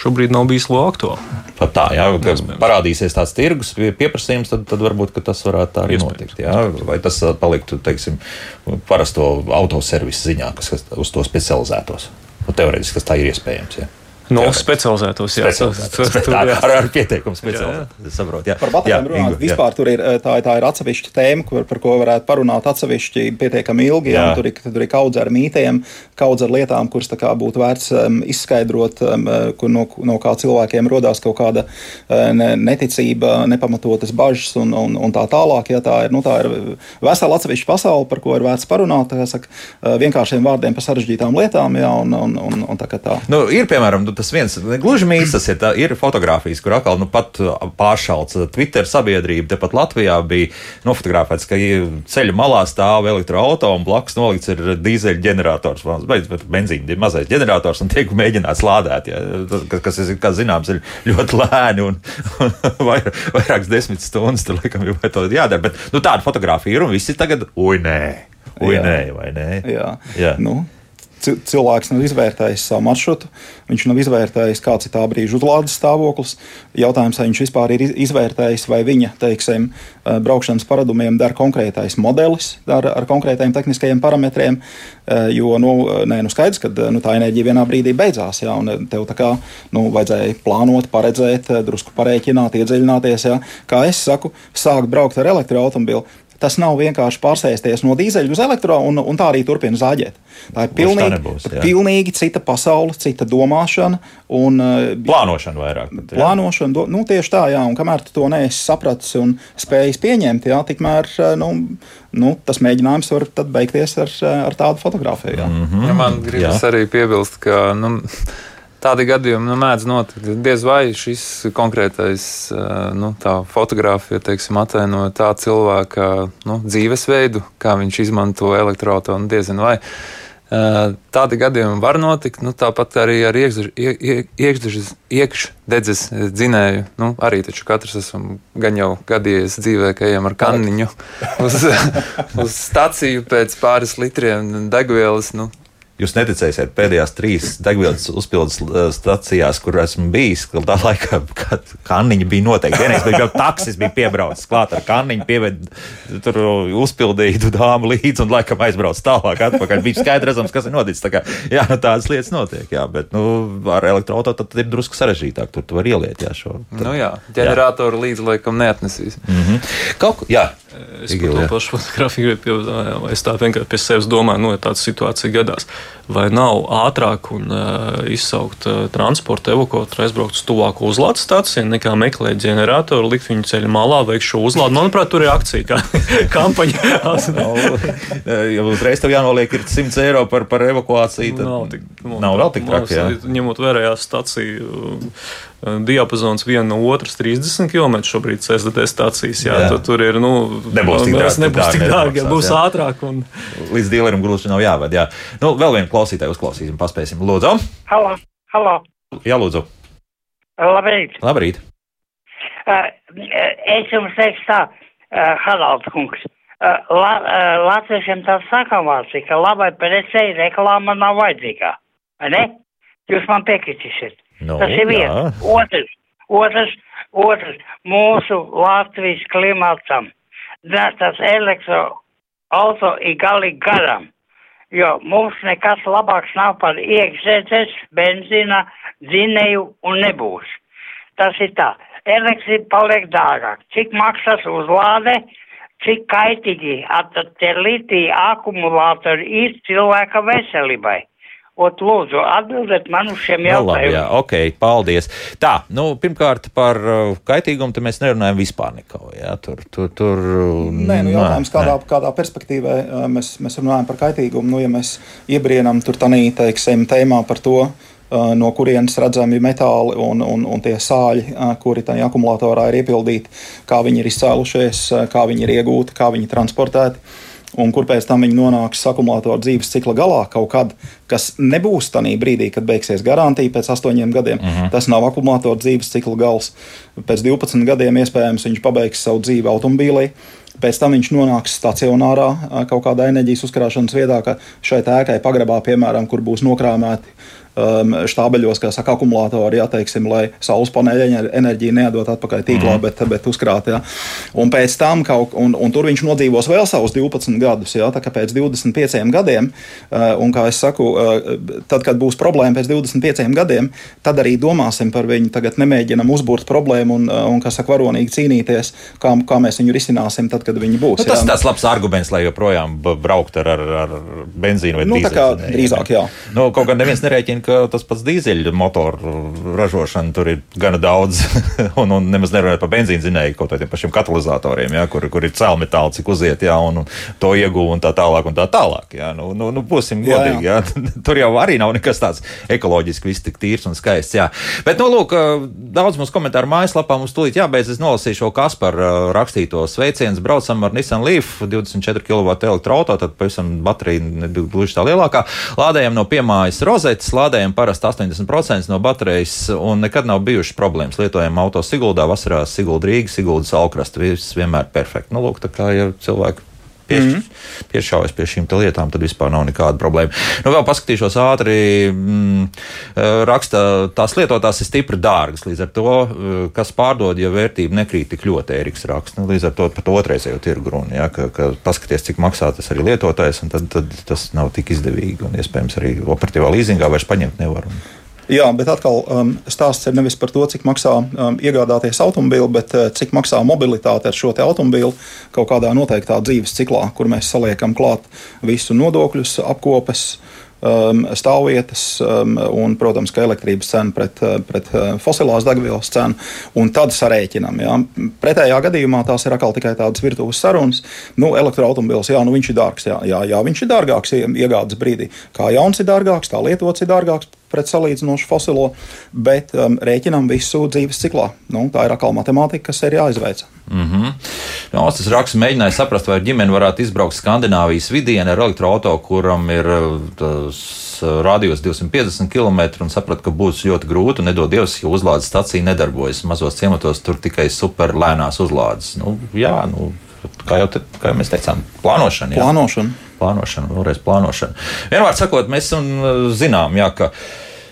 šobrīd nav bijis lo aktuāli. Pat tā, jā, kad parādīsies tāds tirgus pieprasījums, tad, tad varbūt tas varētu tā arī notikt. Jā? Vai tas uh, paliktu, teiksim, parasto autoservisu ziņā, kas, kas uz to specializētos? Nu, teorētiski tas tā ir iespējams. Jā. No nu, specializētos, jā, specializētos. Tur, tur, jā. Ar, ar pieteikumu specializēt. Saprot, jā. Par baterijām runāt, Ingu, vispār tur ir, tā, tā ir atsevišķa tēma, kur, par ko varētu parunāt atsevišķi pietiekami ilgi. Jā. Jā, tur, ir, tur ir kaudz ar mītiem, kaudz ar lietām, kuras kā būtu vērts um, izskaidrot, um, kur no, no kā cilvēkiem rodās kaut kāda uh, ne, neticība, nepamatotas bažas un, un, un tā tālāk. Ja, tā, ir, nu, tā ir vesela atsevišķa pasaule, par ko ir vērts parunāt. Saka, uh, vienkāršiem vārdiem par sarežģītām lietām. Jā, un, un, un, un tā, tā. Nu, ir, piemēram, tas viens gluži mīts, tas ir, tā, ir fotografijas, kur atkal nu, pat uh, pāršalts uh, Twitter sabiedrība. Tepat Latvijā bija nofotografēts, ka ceļa malā stāv elektroautorāta un blakus nolikts ir dīzeļa ģenerators, bet benzīna mazais ģenerators un tiek mēģināts lādēt. Ja, kas, kā zināms, ir ļoti lēni un, un [LAUGHS] vairākas desmit stundas tur laikam ir jādara. Bet nu, tāda fotografija ir un visi tagad, ui, nē, ui, jā. nē, vai nē? Jā. Jā. Nu. Cilvēks nav izvērtējis savu maršrutu, viņš nav izvērtējis, kāds ir tā brīža uzlādes stāvoklis. Jautājums, vai viņš vispār ir izvērtējis, vai viņa teiksim, eh, braukšanas paradumiem der konkrētais modelis ar, ar konkrētiem tehniskajiem parametriem. Eh, jo nu, nē, nu skaidrs, ka nu, tā enerģija vienā brīdī beidzās, jā, tev tā kā nu, vajadzēja plānot, paredzēt, drusku parēķināt, iedziļināties. Jā. Kā es saku, sākt braukt ar elektroautobīlu Tas nav vienkārši pārsēsties no dīzeļa uz elektro un, un tā arī turpina zāģēt. Tā ir pilnīgi, tā nebūs, pilnīgi cita pasaule, cita domāšana un uh, plānošana vairāk. Pat, jā. plānošana, do, nu, tieši tā, jā, un kamēr tu to neesi sapratis un spējis pieņemt, jā, tikmēr uh, nu, nu, tas mēģinājums var beigties ar, ar tādu fotografiju. Mm -hmm. ja man gribas jā. arī piebilst, ka. Nu, Tādi gadījumi nu, mēdz notikt. Diez vai šis konkrētais nu, fotografija ataino tā cilvēka nu, dzīvesveidu, kā viņš izmanto elektroautonu. Diezin vai. Tādi gadījumi var notikt. Nu, tāpat arī ar iekšdedzes iekš dzinēju. Nu, arī taču katrs esam gan jau gadījies dzīvē, ka ejam ar kanniņu uz, [LAUGHS] uz staciju pēc pāris litriem degvielas. Nu, Jūs neticēsiet, pēdējās trīs degvielas uzpildes uh, stacijās, kur esmu bijis, ka tā laikā kanniņa bija noteikti. Vienīgais bija, ka taksis bija piebraucis klāt ar kanniņu, pieved, tur uzpildītu dāmu līdzi un laikam aizbrauc tālāk atpakaļ. Bija skaidrs, redzams, kas ir noticis. Tā kā, jā, nu, tādas lietas notiek, jā, bet nu, ar elektroautorātu tad ir drusku sarežģītāk. Tur tu var ieliet, jā, šo. Tad, nu jā, ģeneratoru jā. līdzi laikam neatnesīs. Mm -hmm. Kaut jā. Es par to pašu fotografiju gribēju, es tā vienkārši pie sevis domāju, nu, ja tāda situācija gadās, vai nav ātrāk un uh, izsaukt uh, transportu, evakuēt, aizbraukt uz tuvāko uzlādes stāciju, nekā meklēt ģeneratoru, likt viņu ceļu malā, veikt šo uzlādi. Manuprāt, tur ir akcija, kā [LAUGHS] kampaņa. [LAUGHS] ja uzreiz tev jānoliek 100 eiro par, par evakuāciju, tad nav, tik, nav vēl tik traki. Ņemot vērā staciju diapazons viena no otras 30 km šobrīd SDT stācijas. Jā, jā. Tur ir, nu, nebūs tik dārgi. Nebūs tik dārgi, būs jā. ātrāk. Un... Līdz dīlerim gluži nav jāved. Jā. Nu, vēl vienu klausītāju uzklausīsim, paspēsim. Lūdzu! Halo! Halo. Jā, lūdzu! Labrīt! Labrīt. Uh, es jums teikšu tā, uh, Haralds kungs. Uh, la, uh, latviešiem tā sakāmās, ka labai precei reklāma nav vajadzīga. Ne? Jūs man piekritīsiet. Nu, Tas ir viens. Otrs, otrs, otrs, mūsu Latvijas klimatam. Tas elektroauto ir galīgi garam, jo mums nekas labāks nav par iekšzemes, benzīna, dzinēju un nebūs. Tas ir tā. Elektrība paliek dārgāk. Cik maksas uzlāde, cik kaitīgi tie litī akumulātori ir cilvēka veselībai. Ot, lūdzu, atbildiet man uz šiem jautājumiem. Nu, labi, jā, ok, paldies. Tā, nu, pirmkārt, par uh, kaitīgumu te mēs nerunājam vispār neko. Jā, tur, tur, tur. Nē, nu, jautājums, kādā, nē. kādā perspektīvā uh, mēs, mēs runājam par kaitīgumu. Nu, ja mēs iebrienam tur tādā, teiksim, tēmā par to, uh, no kurienes redzami metāli un, un, un tie sāļi, kuri tajā akumulatorā ir iepildīti, kā viņi ir izcēlušies, kā viņi ir iegūti, kā viņi ir transportēti un kur pēc tam viņi nonāks akumulātoru dzīves cikla galā kaut kad, kas nebūs tajā brīdī, kad beigsies garantija pēc astoņiem gadiem. Uh mhm. -huh. Tas nav akumulātoru dzīves cikla gals. Pēc 12 gadiem iespējams viņš pabeigs savu dzīvi automobīlī. Pēc tam viņš nonāks stacionārā kaut kādā enerģijas uzkrāšanas vietā, ka šai ēkai pagrabā, piemēram, kur būs nokrāmēti um, štābeļos, kā saka, akumulātori, jā, teiksim, lai saules paneļa enerģiju neadot atpakaļ tīklā, mm. bet, bet uzkrāt. Jā. Un pēc tam, kaut, un, un tur viņš nodzīvos vēl savus 12 gadus, jā, tā kā pēc 25 gadiem, uh, un kā es saku, uh, tad, kad būs problēma pēc 25 gadiem, tad arī domāsim par viņu. Tagad nemēģinam uzbūrt problēmu un, uh, un kā saka, varonīgi cīnīties, kā, kā mēs viņu risināsim tad, kad viņi būs. Nu, tas ir tāds labs arguments, lai joprojām braukt ar, ar, ar benzīnu vai nu, dīzeļu. Drīzāk, jā. Nu, kaut gan neviens nerēķina, ka tas pats dīzeļu motoru ražošana tur ir gana daudz, [LAUGHS] un, un nemaz nerunājot par benzīna zinēju, kaut kādiem pašiem katalizatoriem, ja, kur, kur ir cēlmetāli, cik uziet, ja, un, un to ieguva un tā tālāk un tā tālāk. Ja. Nu, nu, nu, būsim godīgi, jā, jā. Ja. [LAUGHS] tur jau arī nav nekas tāds ekoloģiski viss tik tīrs un skaists. Jā. Bet, nu, lūk, daudz mums komentāru mājaslapā mums tūlīt jābeidz. Es nolasīšu šo Kasparu rakstīto sveicienu. Braucam ar Nissan Leaf 24 kW elektroautorātu, tad pavisam baterija nebija gluži tā lielākā. Lādējam no piemājas rozetes, lādējam parasti 80% no baterijas, un nekad nav bijušas problēmas. Lietojam auto Siguldā, vasarā Sigulda Rīga, Sigulda Salkrasta, viss vienmēr perfekti. Nu, lūk, tā kā ja cilvēki pieš, mm -hmm. piešaujas pie šīm lietām, tad vispār nav nekāda problēma. Nu, vēl paskatīšos ātri. Mm, raksta, tās lietotās ir stipri dārgas. Līdz ar to, kas pārdod, ja vērtība nekrīt tik ļoti, Eriks raksta. Nu, līdz ar to par to otrreizējo tirgu runa. Ja, ka, ka paskaties, cik maksā tas arī lietotājs, un tad, tad tas nav tik izdevīgi. Un iespējams arī operatīvā līzingā vairs paņemt nevar. Jā, bet atkal um, stāsts ir nevis par to, cik maksā um, iegādāties automobīlu, bet uh, cik maksā mobilitāte ar šo automobīlu kaut kādā noteiktā dzīves ciklā, kur mēs saliekam klāt visu nodokļus, apkopes. Um, stāvvietas um, un, protams, ka elektrības cena pret, uh, pret uh, fosilās degvielas cenu, un tad sarēķinam. Ja. Pretējā gadījumā tās ir atkal tikai tādas virtuves sarunas. Nu, elektroautobils, jā, nu viņš ir dārgs, jā, jā, jā, viņš ir dārgāks iegādes brīdī. Kā jauns ir dārgāks, tā lietots ir dārgāks pret salīdzinošu fosilo, bet um, rēķinām visu dzīves ciklā. Nu, tā ir atkal matemātika, kas ir jāizveic. Mm -hmm. no, tas raksts mēģināja saprast, vai ģimene varētu izbraukt Skandināvijas vidienē ar elektroautorātu, kuram ir uh, tas uh, radius 250 km, un sapratu, ka būs ļoti grūti. Nedod Dievs, ja uzlādes stacija nedarbojas. Mazos ciematos tur tikai super lēnās uzlādes. Nu, jā, nu, kā jau, te, kā mēs teicām, plānošana. Jā. Plānošana plānošana, vēlreiz plānošana. Vienmēr sakot, mēs zinām, jā, ka.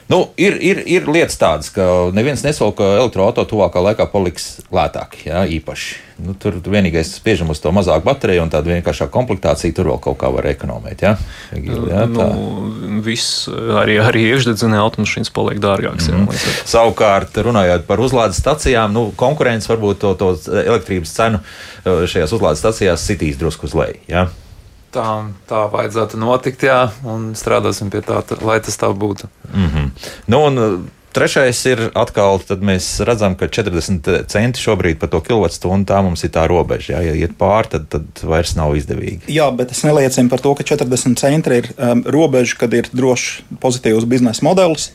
Nu, ir, ir, ir lietas tādas, ka neviens nesola, ka elektroautorāta tuvākā laikā paliks lētāk. Jā, īpaši. Nu, tur vienīgais spiežam uz to mazāku bateriju un tādu vienkāršāku komplektāciju. Tur vēl kaut kā var ekonomēt. Jā, Gili, jā tā. nu, viss, arī, arī iekšdedzenē automašīnas paliek dārgākas. Mm. -hmm. Savukārt, runājot par uzlādes stacijām, nu, konkurence varbūt to, to elektrības cenu šajās uzlādes stacijās sitīs drusku uz leju. Jā. Tā, tā vajadzētu notikt, jā, un strādāsim pie tā, lai tas tā būtu. Mm -hmm. nu, un, Trešais ir atkal, tad mēs redzam, ka 40 centi šobrīd par to kilovatstundu tā mums ir tā robeža. Jā. Ja iet pāri, tad, tad vairs nav izdevīgi. Jā, bet tas neliecina par to, ka 40 centi ir um, robeža, kad ir drošs, pozitīvs biznesa modelis.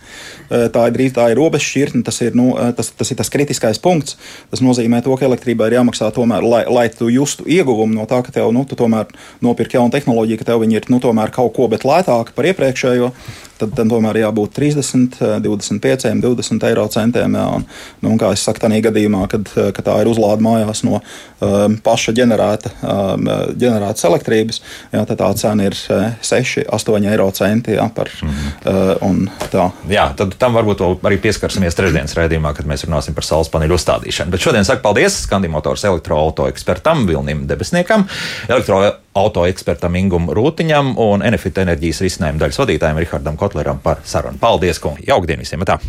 Uh, tā ir drīz tā ir robeža šķirtne, tas ir, nu, tas, tas ir tas kritiskais punkts. Tas nozīmē, to, ka elektrībai ir jāmaksā tomēr, lai, lai tu justu ieguvumu no tā, ka tev nu, tu tomēr nopirki jaunu tehnoloģiju, ka tev viņi ir nu, tomēr kaut ko, bet lētāki par iepriekšējo tad, tad tomēr jābūt 30, 25, 20 eiro centiem. Jā, un, nu, un kā jau teicu, tādā gadījumā, kad, kad tā ir uzlāde mājās no um, paša ģenerēta, um, ģenerētas elektrības, jā, tad tā cena ir 6, 8 eiro centi. Jā, par, mm -hmm. uh, jā, tad tam varbūt arī pieskarsimies trešdienas raidījumā, kad mēs runāsim par saules paneļu uzstādīšanu. Bet šodien saku paldies Skandimotors elektroauto ekspertam Vilnim Debesniekam. Elektro autoekspertam Ingum Rūtiņam un Enefit enerģijas risinājumu daļas vadītājiem Rihardam Kotleram par sarunu. Paldies, kungi! Jaukdien visiem! Tā.